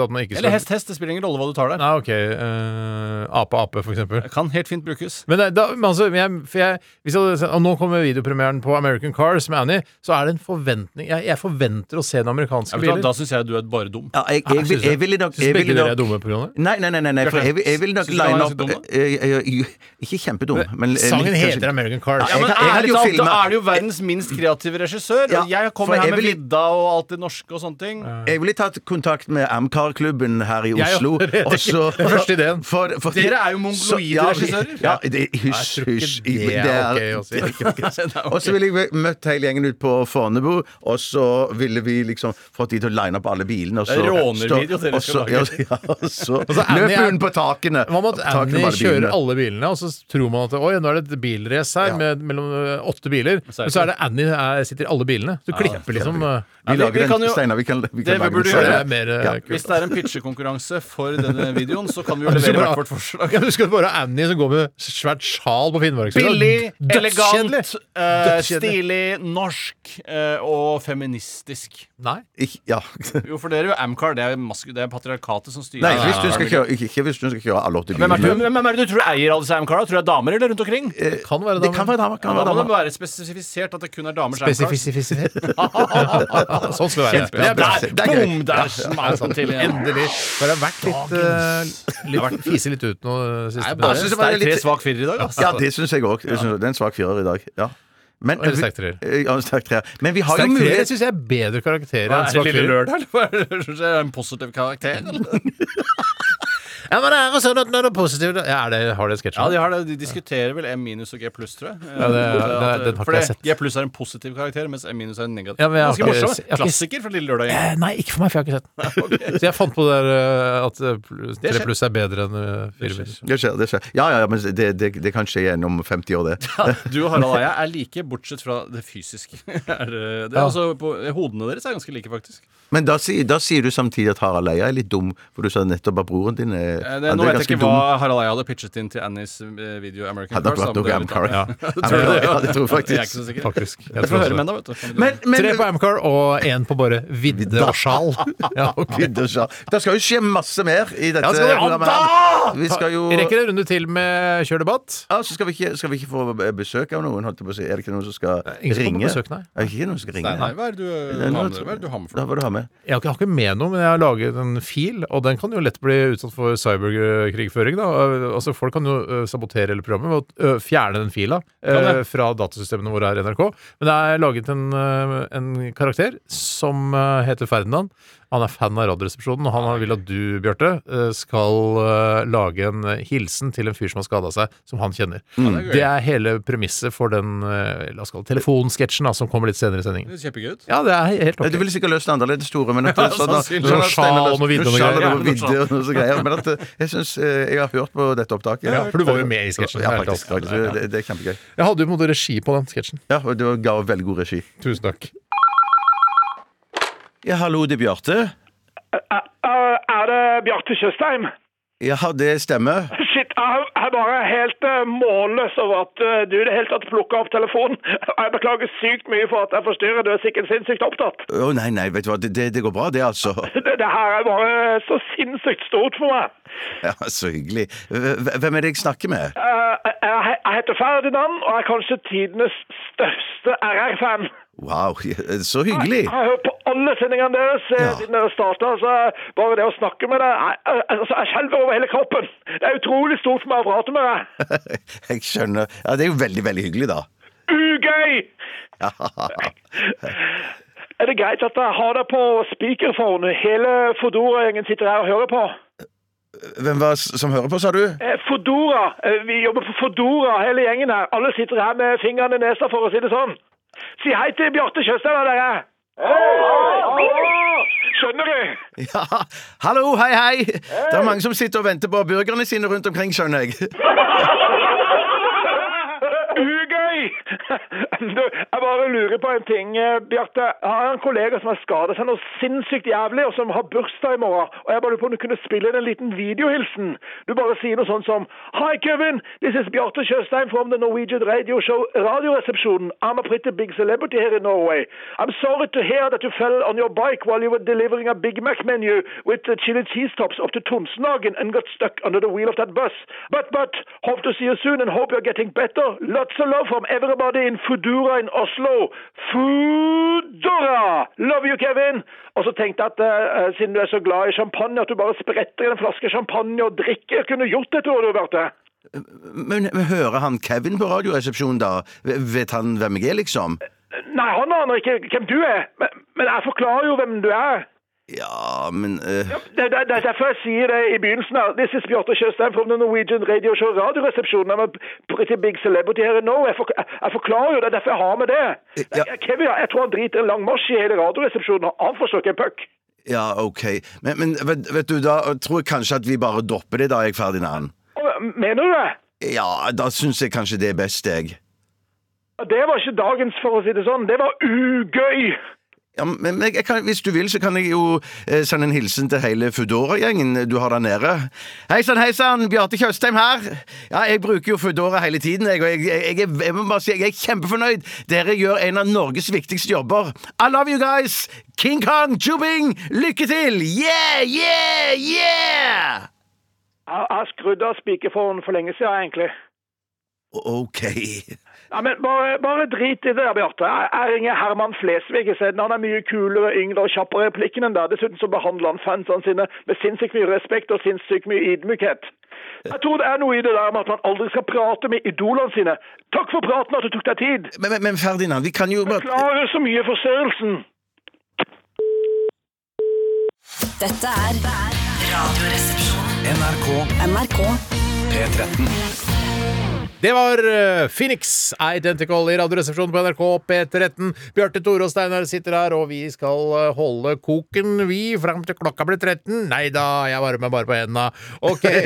At man ikke Eller hest-hest, det spiller ingen rolle hva du tar der. Nei, ok. Eh, Ape-ape, for eksempel. Det kan helt fint brukes. Men, da, men altså, jeg, for jeg, hvis jeg og nå kommer videopremieren på American Cars med Annie, så er det en forventning Jeg, jeg forventer å se den amerikanske Ja, bilen. du da syns jeg du er bare dum. Ja, jeg, jeg, jeg, jeg ville nok Syns begge dere er dumme på grunn av det? Nei, nei, nei, nei, nei for jeg, jeg vil nok line opp dum, da? eh, eh, Ikke kjempedum. men- Sangen heter American Cars. Ja, men ærlig talt, da er det jo verdens minst kreative regissør. Jeg kommer her med Vidda og alt det norske og sånne ting. Jeg ville tatt kontakt med Amcar-klubben her i Oslo, og også, det er den første ideen. For, for, Dere er jo mongoloide ja, regissører. Ja, det, hysj, hysj. det er ok å si. Og så ville jeg møtt hele gjengen ut på Fornebu, og så ville vi liksom fått de til å line opp alle bilene. Og så, er rånervideo dere skal lage. ja, og så løp hun på takene. Hva med at Annie kjører alle bilene, og så tror man at oi, nå er det et bilrace her Ja. med mellom åtte biler. Er Men så er det Annie er, sitter i alle bilene. Du klipper liksom Vi lager en, steiner Steinar, vi kan, vi kan lage en Det gjøre- er mer ø, Ja. kult. Hvis det er en pitchekonkurranse for denne videoen, så kan vi jo levere hvert vårt forslag. Ja, du skal bare ha Annie som går med svært sjal på Finnmarksvidda. Billig, elegant, uh, stilig, norsk uh, og feministisk. Nei. Ik Ja. Jo, for dere er jo Amcar. Det er, det er patriarkatet som styrer. Nei, hvis du skal kjøre, ikke, ikke hvis du skal kjøre alle åtte Hvem bilene. hvem er det du tror eier alle disse Amcar? Tror du det er damer eller rundt omkring? Kan være Det kan være damer. Kan Da være må det damer. være spesifisert at det kun er Amcars. Spesifisert. sånn skal det være. Kjempebra. Det er bra. Boom! Der smalt han til igjen. Endelig. For det har vært Fise litt ut nå uh, siste Nei, bare var sterk litt- tre, svak firer i dag, altså. Ja, det syns jeg òg. Det er en svak firer i dag. Ja. Men, Eller sterk treer. Ja, en sterk treer. Men vi har jo Sterk treer mulighet syns jeg er bedre karakter enn Hva firer. Er det svak Lille. Lørdag, eller hva er det? Jeg er en positiv karakter? Eller? Ja, men det er jo sånn at når det er positivt ja, er det, Har det sketsj? Ja, de, har det, de diskuterer vel M minus og G pluss, tror jeg. Ja, det- det, det- den har ikke jeg sett. G pluss er en positiv karakter, mens M minus er en negativ. Ja, men jeg Ganske ikke- morsom. jeg Klassiker fra Lille Lørdag. Eh, Nei, ikke for meg, for jeg har ikke sett den. Så jeg fant på det der uh, at uh, plus- tre pluss er bedre enn uh, fire minus. Det skjer, det skjer. Ja, ja, ja, men det, det, det kan skje igjen om 50 år, det. Du og Harald Eia er like, bortsett fra det fysiske. er, det, er Ja. altså, på, hodene deres er ganske like, faktisk. Men da, da sier du samtidig at Harald Eia er litt dum, for du sa nettopp at broren din er, Eh, Det, nå vet jeg ikke ikke hva Harald Eia hadde pitchet inn til Annies eh, video American Hadde nok Cars. vært da, noe det er litt Amcar. Jeg Ja. Tror det? Ja, det tror faktisk. Jeg er ikke så sikker. Faktisk. Jeg Jeg får høre med, da, vet du. Men, men Tre på Amcar og én på bare vidde og sjal. Ja, okay. Vidde og sjal. Det skal jo skje masse mer i dette Ja, skal her. Vi skal jo Vi rekker en runde til med Kjør debatt. ja, så skal vi, ikke, skal vi ikke få besøk av noen? Holdt på å si. Er det ikke noen som skal ingen ringe? besøk, nei. Er det ikke noen som skal ringe? Nei, hva er det du, hva er det- hva det du har med noe? jeg har ikke med noe, men jeg har laget en fil, og den kan jo lett bli utsatt for cyberkrigføring. da. Altså Folk kan jo sabotere hele programmet ved å fjerne den fila ø, fra datasystemene våre her i NRK. Men det er laget en, en karakter som heter Ferdinand. Han er fan av Radioresepsjonen, og han vil at du, Bjarte, skal lage en hilsen til en fyr som har skada seg, som han kjenner. det er. Det er hele premisset for den la oss kalle telefonsketsjen da, som kommer litt senere i sendingen. Det ser kjempegøy. Ja, det er helt Ja, ok. Du ville sikkert løst det annerledes, Tore, men at sånn, at- sannsynlig. sånn og noe vidde og noe noe greier. noe noe. Men at eh, jeg syns Jeg har hørt på dette opptaket. Ja, for du var jo med i sketsjen. Ja, faktisk. Det, det er kjempegøy. Jeg hadde jo på en måte regi på den sketsjen. Ja, og det ga veldig god regi. Tusen takk. Ja, hallo, det er Bjarte. Er det Bjarte Tjøstheim? Ja, det stemmer. Shit, jeg er bare helt eh, målløs over at eh, du i det hele tatt plukka opp telefonen. Jeg beklager sykt mye for at jeg forstyrrer, du er sikkert sinnssykt opptatt. Å nei, nei, vet du hva, det, det, det går bra, det, altså. Det, det her er bare så sinnssykt stort for meg. Ja, Så hyggelig. Hvem er det jeg snakker med? Eh, jeg, jeg heter Ferdinand, og er kanskje tidenes største RR-fan. Wow, så hyggelig. Jeg har hørt på alle sendingene deres eh, Ja. siden dere starta. Så bare det å snakke med deg jeg, jeg, altså, jeg skjelver over hele kroppen. Det er utrolig stort for meg å prate med deg. Jeg skjønner. Ja, Det er jo veldig, veldig hyggelig, da. Ugøy! Er det greit at jeg har deg på speakerphone? Hele Fodora-gjengen sitter her og hører på. Hvem var som hører på, sa du? Eh, Fodora. Eh, Vi jobber på Fodora, hele gjengen her. Alle sitter her med fingrene i nesa, for å si det sånn. Si hei til Bjarte Tjøstheim, da, dere. Hei! Skjønner du? Ja, Hallo, hei, hei! Det er mange som sitter og venter på burgerne sine rundt omkring, skjønner jeg. Jeg bare lurer på en ting, eh, Bjarte. Jeg har en kollega som har skadet seg noe sinnssykt jævlig, og som har bursdag i morgen. Og jeg bare lurer på om du kunne spille inn en liten videohilsen. Du bare sier noe sånt som Hi, Kevin. This is Bjarte Tjøstheim from the Norwegian radio show Radioresepsjonen. I'm a pretty big celebrity here in Norway. I'm sorry to hear that you fell on your bike while you were delivering a Big Mac menu with the chili cheese tops up to Tonsenhagen and got stuck under the wheel of that bus. But, but, hope to see you soon and hope you're getting better. Lots of love from everybody in Foodora in Oslo. Foodora! Love you, Kevin! Og så tenkte jeg at eh, siden du er så glad i champagne, at du bare spretter i en flaske champagne og drikker. Kunne gjort det, tror du, Bjarte? Men, men hører han Kevin på Radioresepsjonen, da? Vet han hvem jeg er, liksom? Nei, han aner ikke hvem du er, men, men jeg forklarer jo hvem du er. Ja, men uh... Det, det, det er derfor jeg sier det i begynnelsen her. This is Bjarte Tjøstheim from the Norwegian Radio Show Radioresepsjonen. I'm a pretty big celebrity here Norway. Jeg, for, jeg, jeg forklarer jo det, er derfor jeg har med det. Ja. Jeg- Kevin, jeg tror han driter en lang marsj i hele Radioresepsjonen. Han forstår ikke en puck. Ja, OK. Men, men vet, vet du, da tror jeg kanskje at vi bare dropper det, da, jeg, Ferdinand. Og, Mener du det? Ja, da syns jeg kanskje det er best, jeg. Det var ikke dagens, for å si det sånn. Det var ugøy. Ja, men jeg, kan, Hvis du vil, så kan jeg jo eh, sende en hilsen til hele Foodora-gjengen du har der nede. Hei sann, hei sann, Bjarte Tjøstheim her. Ja, Jeg bruker jo Foodora hele tiden, jeg, og jeg, jeg, jeg, må bare si jeg er kjempefornøyd. Dere gjør en av Norges viktigste jobber. I love you guys! King Kong, Jubing, lykke til! Yeah, yeah, yeah! Jeg har skrudd av spikerfonen for lenge siden, egentlig. OK. Ja, men bare, bare drit i det, der, Bjarte. Jeg, ringer Herman Flesvig isteden. Han er mye kulere, yngre og kjappere i replikken enn deg. Dessuten så behandler han fansene sine med sinnssykt mye respekt og sinnssykt mye ydmykhet. Jeg tror det er noe i det der med at man aldri skal prate med idolene sine. Takk for praten at du tok deg tid. Men, men, men Ferdinand, vi kan jo bare Beklager så mye forstyrrelsen. Dette er Radioresepsjonen. NRK NRK P13. Det var eh, Phoenix Identical i Radioresepsjonen på NRK P13. Bjarte Tore og Steinar sitter her, og vi skal eh, holde koken, vi, fram til klokka blir 13. Nei da, jeg varmer bare på henda. OK.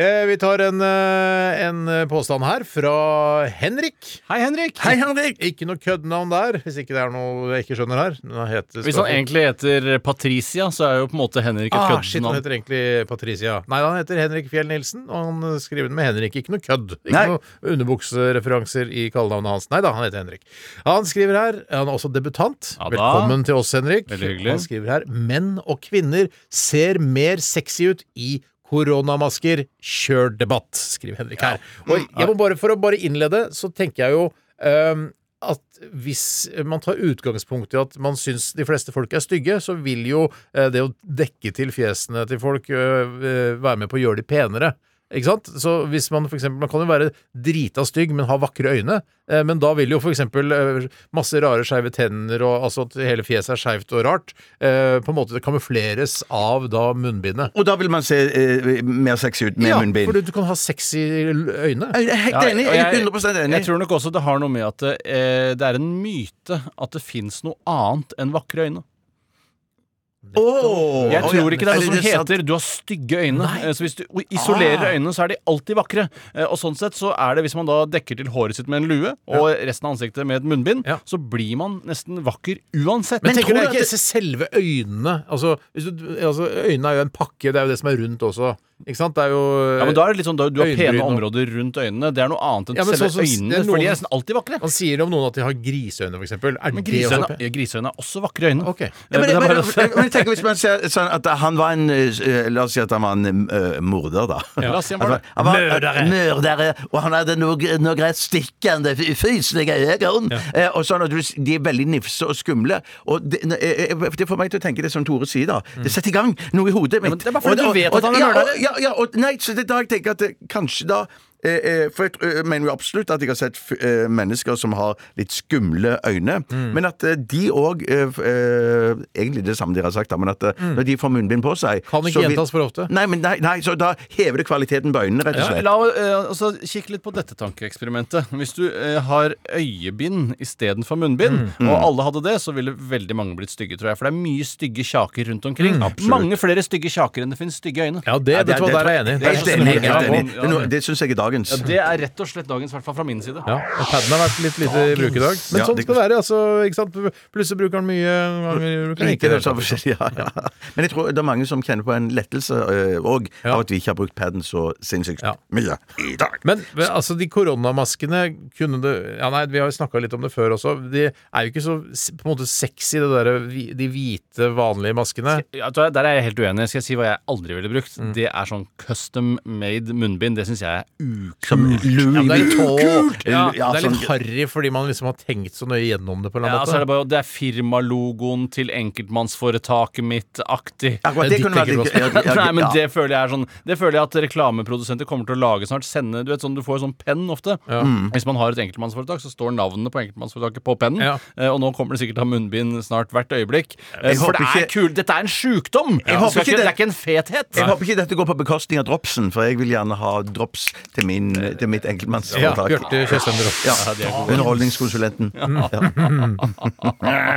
Eh, vi tar en, en påstand her fra Henrik. Hei, Henrik. Hei, Henrik! Ikke noe køddenavn der, hvis ikke det er noe jeg ikke skjønner her. Heter- Hvis han egentlig heter Patricia, så er jo på en måte Henrik et Ah, shit, han heter egentlig Patricia. Nei, han heter Henrik Fjell Nilsen, og han skriver den med Henrik. Ikke noe kødd. Ikke Nei. noe underbuksereferanser i kallenavnet hans. Nei da, han heter Henrik. Han skriver her, han er også debutant. Ja. Velkommen til oss, Henrik. Han skriver her menn og kvinner ser mer sexy ut i koronamasker. Kjør debatt, skriver Henrik her. Og jeg må bare, for å bare innlede, så tenker jeg jo um, at hvis man tar utgangspunkt i at man syns de fleste folk er stygge, så vil jo eh, det å dekke til fjesene til folk øh, øh, være med på å gjøre de penere. Ikke sant? Så hvis man for eksempel, Man kan jo være drita stygg, men ha vakre øyne. Eh, men da vil jo for eksempel eh, masse rare skeive tenner, og altså at hele fjeset er skeivt og rart, eh, på en måte det kamufleres av da munnbindet. Og da vil man se eh, mer sexy ut med ja, munnbind. for du, du kan ha sexy øyne. Jeg er helt enig. Jeg er 100 enig. Jeg tror nok også det har noe med at eh, det er en myte at det fins noe annet enn vakre øyne. Åh, Jeg tror ikke det er noe som heter 'du har stygge øyne'. Nei. Så Hvis du isolerer øynene, så er de alltid vakre. Eh, Og sånn sett så er det hvis man da dekker til håret sitt med en lue, og resten av ansiktet med et munnbind, Ja. så blir man nesten vakker uansett. Men, tenker du ikke det- selve øynene altså, du, altså, Øynene er jo en pakke, det er jo det som er rundt også. Ikke sant? Det er jo ja, men da er det litt sånn, da, Du har pene Øyenbryn og- områder rundt øynene. Det er noe annet enn Ja, men selve sånn som- øynene. det er For de noen- er nesten alltid vakre. Man sier om noen at de har griseøyne, for eksempel. Er Men det også griseøyne, ja, griseøyne er også vakre øyne. Ok. Ja, men, men, men, hvis man ser sånn at han var en eh, La oss si at han var en eh, morder, da. La oss si han var var- han var- Mørdere. Mørdere. Og han hadde noe, noe rett stikkende, f- fyslige øyne. Eh, og sånn du, de er veldig nifse og skumle. Og det, eh, eh, det får meg til å tenke det som Tore sier, da. Det setter i gang noe i hodet mitt. men det er bare fordi Og- du vet og- at han er ja, mørder. og- Ja, ja, og, nei, så det er da jeg tenker at det, kanskje da For jeg mener jo absolutt at jeg har sett eh, mennesker som har litt skumle øyne. Mm. Men at eh, de òg Egentlig det samme dere har sagt, men at eh, når de får munnbind på seg Mm. Kan ikke gjentas for ofte. Nei, men nei, nei, så da hever det kvaliteten på øynene, rett og Ja, la, oss altså, Kikk litt på dette tankeeksperimentet. Hvis du eh, har øyebind istedenfor munnbind, Mm. og alle hadde det, så ville veldig mange blitt stygge, tror jeg. For det er mye stygge kjaker rundt omkring. Mm, Mange flere stygge kjaker enn det finnes stygge øyne. Ja, det, vet det, det, der er jeg enig. Det er Det helt enig. så helt snill. enig. Ja, Det, ja. det syns jeg er dagens. Ja, det er rett og slett dagens, i hvert fall fra min side. Ja, og paden har vært litt lite i bruk i dag. Men Ja, sånn skal det være. altså, ikke sant? Plutselig bruker den mye bruker ikke det, så forskjellig, ja, ja. Men jeg tror det er mange som kjenner på en lettelse òg Ja. av at vi ikke har brukt paden så sinnssykt Ja. mye i dag. Men altså, de koronamaskene kunne det Ja, nei, vi har jo snakka litt om det før også. De er jo ikke så på en måte sexy, det der, de hvite, vanlige maskene. Ja, der er jeg helt uenig. Skal jeg si hva jeg aldri ville brukt? Mm. Det er sånn custom made munnbind. Det syns jeg er Som Louis Ja, det er litt Kult! Ja, Ja, det er litt sånn- harry fordi man liksom har tenkt så nøye gjennom det på en eller Ja, annen så er det måte. bare Det er firmalogoen til enkeltmannsforetaket mitt-aktig. Akkurat det kunne vært ja, ja, Nei, men ja. det føler jeg er sånn Det føler jeg at reklameprodusenter kommer til å lage snart. Sende, du vet sånn, du får jo sånn penn ofte. Hvis man har et enkeltmannsforetak, så står navnene på enkeltmannsforetaket på pennen. Ja. Eh, og nå kommer det sikkert til å ha munnbind snart hvert øyeblikk. Eh, Jeg for det håper er ikke- kul, dette er en sjukdom! Det, håper ikke ikke, det det- er ikke en fethet. Jeg håper ikke dette går på bekostning av dropsen, for jeg vil gjerne ha drops til, min, til mitt Ja. Bjarte Tjøstheim Drops. Ja, er. Underholdningskonsulenten. Ja.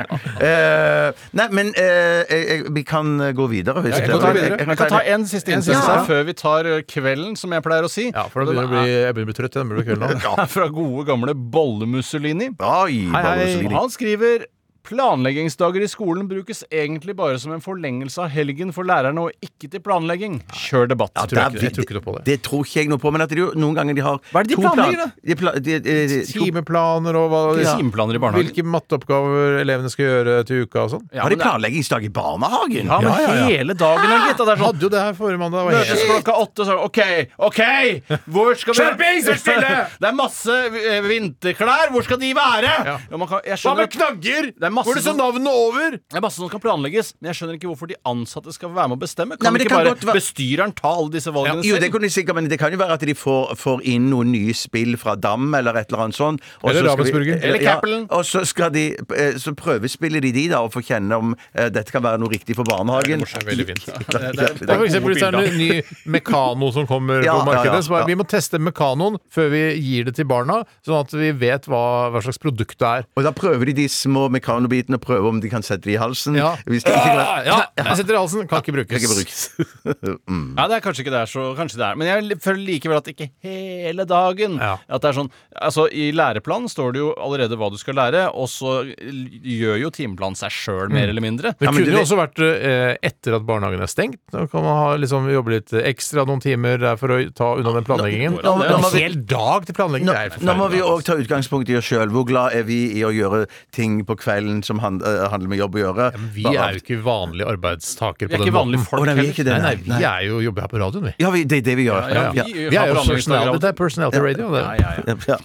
Eh, nei, men eh, jeg, jeg, vi kan gå videre. Hvis jeg det- kan ta videre. Jeg kan ta en siste innsats her før vi tar eh, kvelden, som jeg pleier å si. Ja, for da begynner jeg å bli, jeg begynner å bli trøtt igjen. Det blir kvelden nå. er fra gode, gamle Bolle-Mussolini. Oi, bare Mussolini. Han skriver Planleggingsdager i skolen brukes egentlig bare som en forlengelse av helgen for lærerne, og ikke til planlegging. Kjør debatt. Ja, tror jeg ikke- jeg tror ikke noe på det. Det tror ikke jeg noe på, men at det jo- noen ganger de har Hva er det de to planlegger, plan- da? De pla, de, de, Timeplaner og hva Timeplaner i barnehagen. Hvilke matteoppgaver elevene skal gjøre til uka og sånn. Ja, har de planleggingsdag i barnehagen? Ja, men Ja, ja, ja. hele dagen, da, gitt. sånn Hadde jo det her forrige mandag. Møtes klokka åtte, så OK, OK! Hvor skal vi Skjerpings, vær stille! Det er masse eh, vinterklær. Hvor skal de være? Ja. man kan, jeg Hva med knagger? Det er masse Hvor det står som- navnet over? Det er masse som kan planlegges, men jeg skjønner ikke hvorfor de ansatte skal være med å bestemme. Nei, Kan men det ikke kan bare godt være- bestyreren ta alle disse valgene Jo, det selv? kunne de sikkert, men det kan jo være at de får, får inn noen nye spill fra Dam eller et eller annet sånt. og Eller så skal vi- Ravensburger. Eller ja, Cappelen. Og så skal de eh, Så prøvespiller de de, da, og får kjenne om eh, dette kan være noe riktig for barnehagen. Det er veldig fint. Det er for eksempel hvis det er en ny Mekano som kommer Ja, på markedet. ja, ja, så bare, ja. Vi må teste Mekanoen før vi gir det til barna, sånn at vi vet hva, hva slags produkt det er. Og da prøver de de små mekanobitene og prøve om de kan sette det i halsen. Ja. Hvis de ikke Ah, ja, jeg setter i halsen. Kan ikke kan brukes. ikke brukes. Ja, det er kanskje ikke det er så Kanskje det er Men jeg føler likevel at ikke hele dagen. Ja. At det er sånn Altså, I læreplanen står det jo allerede hva du skal lære, og så gjør jo timeplanen seg sjøl, mer eller mindre. Det Ja, men kunne du jo vet- også vært eh, etter at barnehagen er stengt. Da kan man ha, liksom, jobbe litt ekstra noen timer der for å ta unna den planleggingen. nå- nå- nå må En vi- hel dag til planlegging, Nå, det er nå må vi forferdelig. òg ta utgangspunkt i oss sjøl. Hvor glad er vi i å gjøre ting på kvelden som hand, uh, handler med jobb å gjøre? Men Vi er jo ikke vanlige arbeidstakere Vi er på ikke den vanlige måten. folk Å, nei, vi er heller. ikke det, Nei, nei, vi er jo jobber her på radioen, vi. Ja, vi, det er det vi gjør. Ja, Ja. vi, Vi er jo personality, det er personality radio. Det. Ja, ja, ja.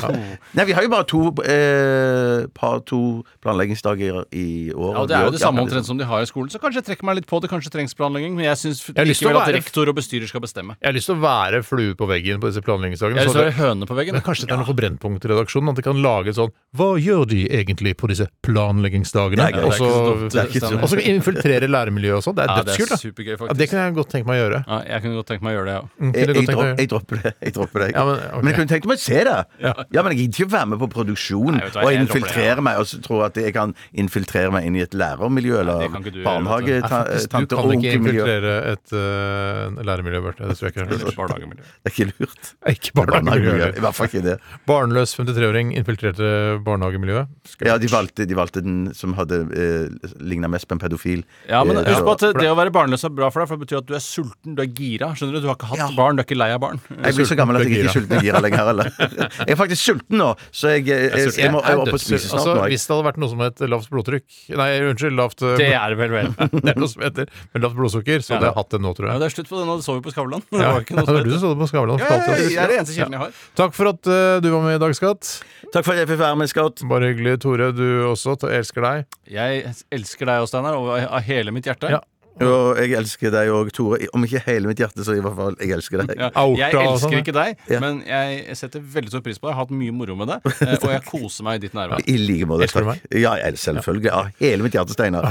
Ja. Nei, vi har jo bare to eh, par to planleggingsdager i år. Ja, og Det er jo det samme Ja, omtrent som de har i skolen, så kanskje jeg trekker meg litt på det. Kanskje trengs planlegging, men jeg syns likevel at rektor og bestyrer skal bestemme. Jeg har lyst til å være flue på veggen på disse planleggingsdagene. Jeg har lyst til å være høne på veggen. Men kanskje det er noe for Brennpunkt i redaksjonen? At de kan lage sånn Hva gjør de egentlig på disse planleggingsdagene? Og så det er og infiltrere læremiljøet og sånn. Det er Ja, det dødskult, supergøy, Ja, det kunne jeg godt tenke meg å gjøre. Ja, jeg kunne godt tenke meg å gjøre det, ja. Mm, Jeg, jeg, dro, å jeg dropper det. Jeg dropper det. Ja, men, ok. jeg kunne tenkt meg å se det. Ja, men jeg gidder ikke være med på produksjon Nei, du hva, og det, infiltrere meg og så tro at jeg kan infiltrere meg inn i et lærermiljø eller det kan ikke du barnehage, du kan ikke infiltrere et uh, læremiljø, Bjarte. Det tror jeg ikke er lurt. Barnehagemiljø. Det er ikke lurt. Ikke barnehagemiljø. Barnehagemiljø. I hvert fall ikke det. Barnløs 53-åring infiltrerte barnehagemiljøet. Ja, de valgte, de valgte den som hadde eh, ligna mest på en pedofil. Ja, men Eh, husk på at det å være barnløs er bra for deg, for det betyr at du er sulten, du er gira. Skjønner du? Du har ikke hatt Ja. barn, du er ikke lei av barn. Jeg blir så gammel at jeg ikke er sulten og gira lenger heller. Jeg er faktisk sulten nå, så jeg, jeg, jeg, jeg må jeg må opp og spise snart altså, jeg. Hvis det hadde vært noe som het lavt blodtrykk Nei, unnskyld, lavt uh, Det er det vel, vel. det er noe som heter Men lavt blodsukker, så Ja. hadde jeg hatt det nå, tror jeg. Ja, det er slutt på det nå. Det så vi på Skavlan. Det Ja, var ikke noe det som du het- som så det på Skavlan. Ja, er det eneste kilden jeg har. Takk for at uh, du var med i dag, Skatt. Takk for at jeg fikk være med, Skatt. Bare hyggelig. Tore, du også. Jeg elsker deg. Jeg elsker deg også, Steinar, og av hele mitt hjerte. Ja. Og jeg elsker deg òg, Tore. Om ikke hele mitt hjerte, så i hvert fall jeg elsker deg. Ja, jeg sånn, elsker ikke deg, men jeg setter veldig stor pris på deg. Jeg har hatt mye moro med deg, eh, og jeg koser meg i ditt nærvær. I like måte. Elsker du meg? Ja, jeg- selvfølgelig. Ja, hele mitt hjerte, Steinar.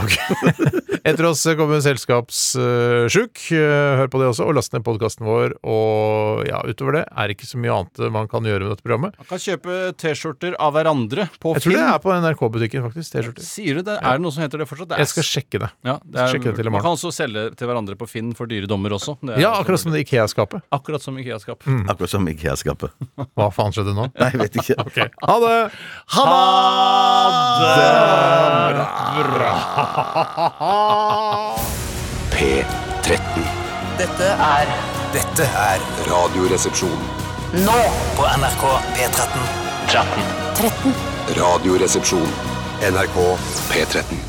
Etter oss kommer Selskapssjuk. Hør på det også, og last ned podkasten vår. Og ja, utover det er det ikke så mye annet man kan gjøre med dette programmet. Man kan kjøpe T-skjorter av hverandre på Jeg tror det er på NRK-butikken, faktisk. T-skjorter. Sier du det? Er det noe som heter det fortsatt? Det er, Jeg skal sjekke det. ja, det er, sjekke det til i morgen. Også selge til hverandre på Finn for dyre dommer også. Det er Ja, akkurat som det Ikea-skapet. akkurat som Ikea-skap. Akkurat som Ikea-skapet. Hva faen skjedde nå? Nei, jeg vet ikke. Ok, Ha det! P13. Dette er Dette er Radioresepsjon. nå på NRK P13. Radioresepsjon. NRK P13.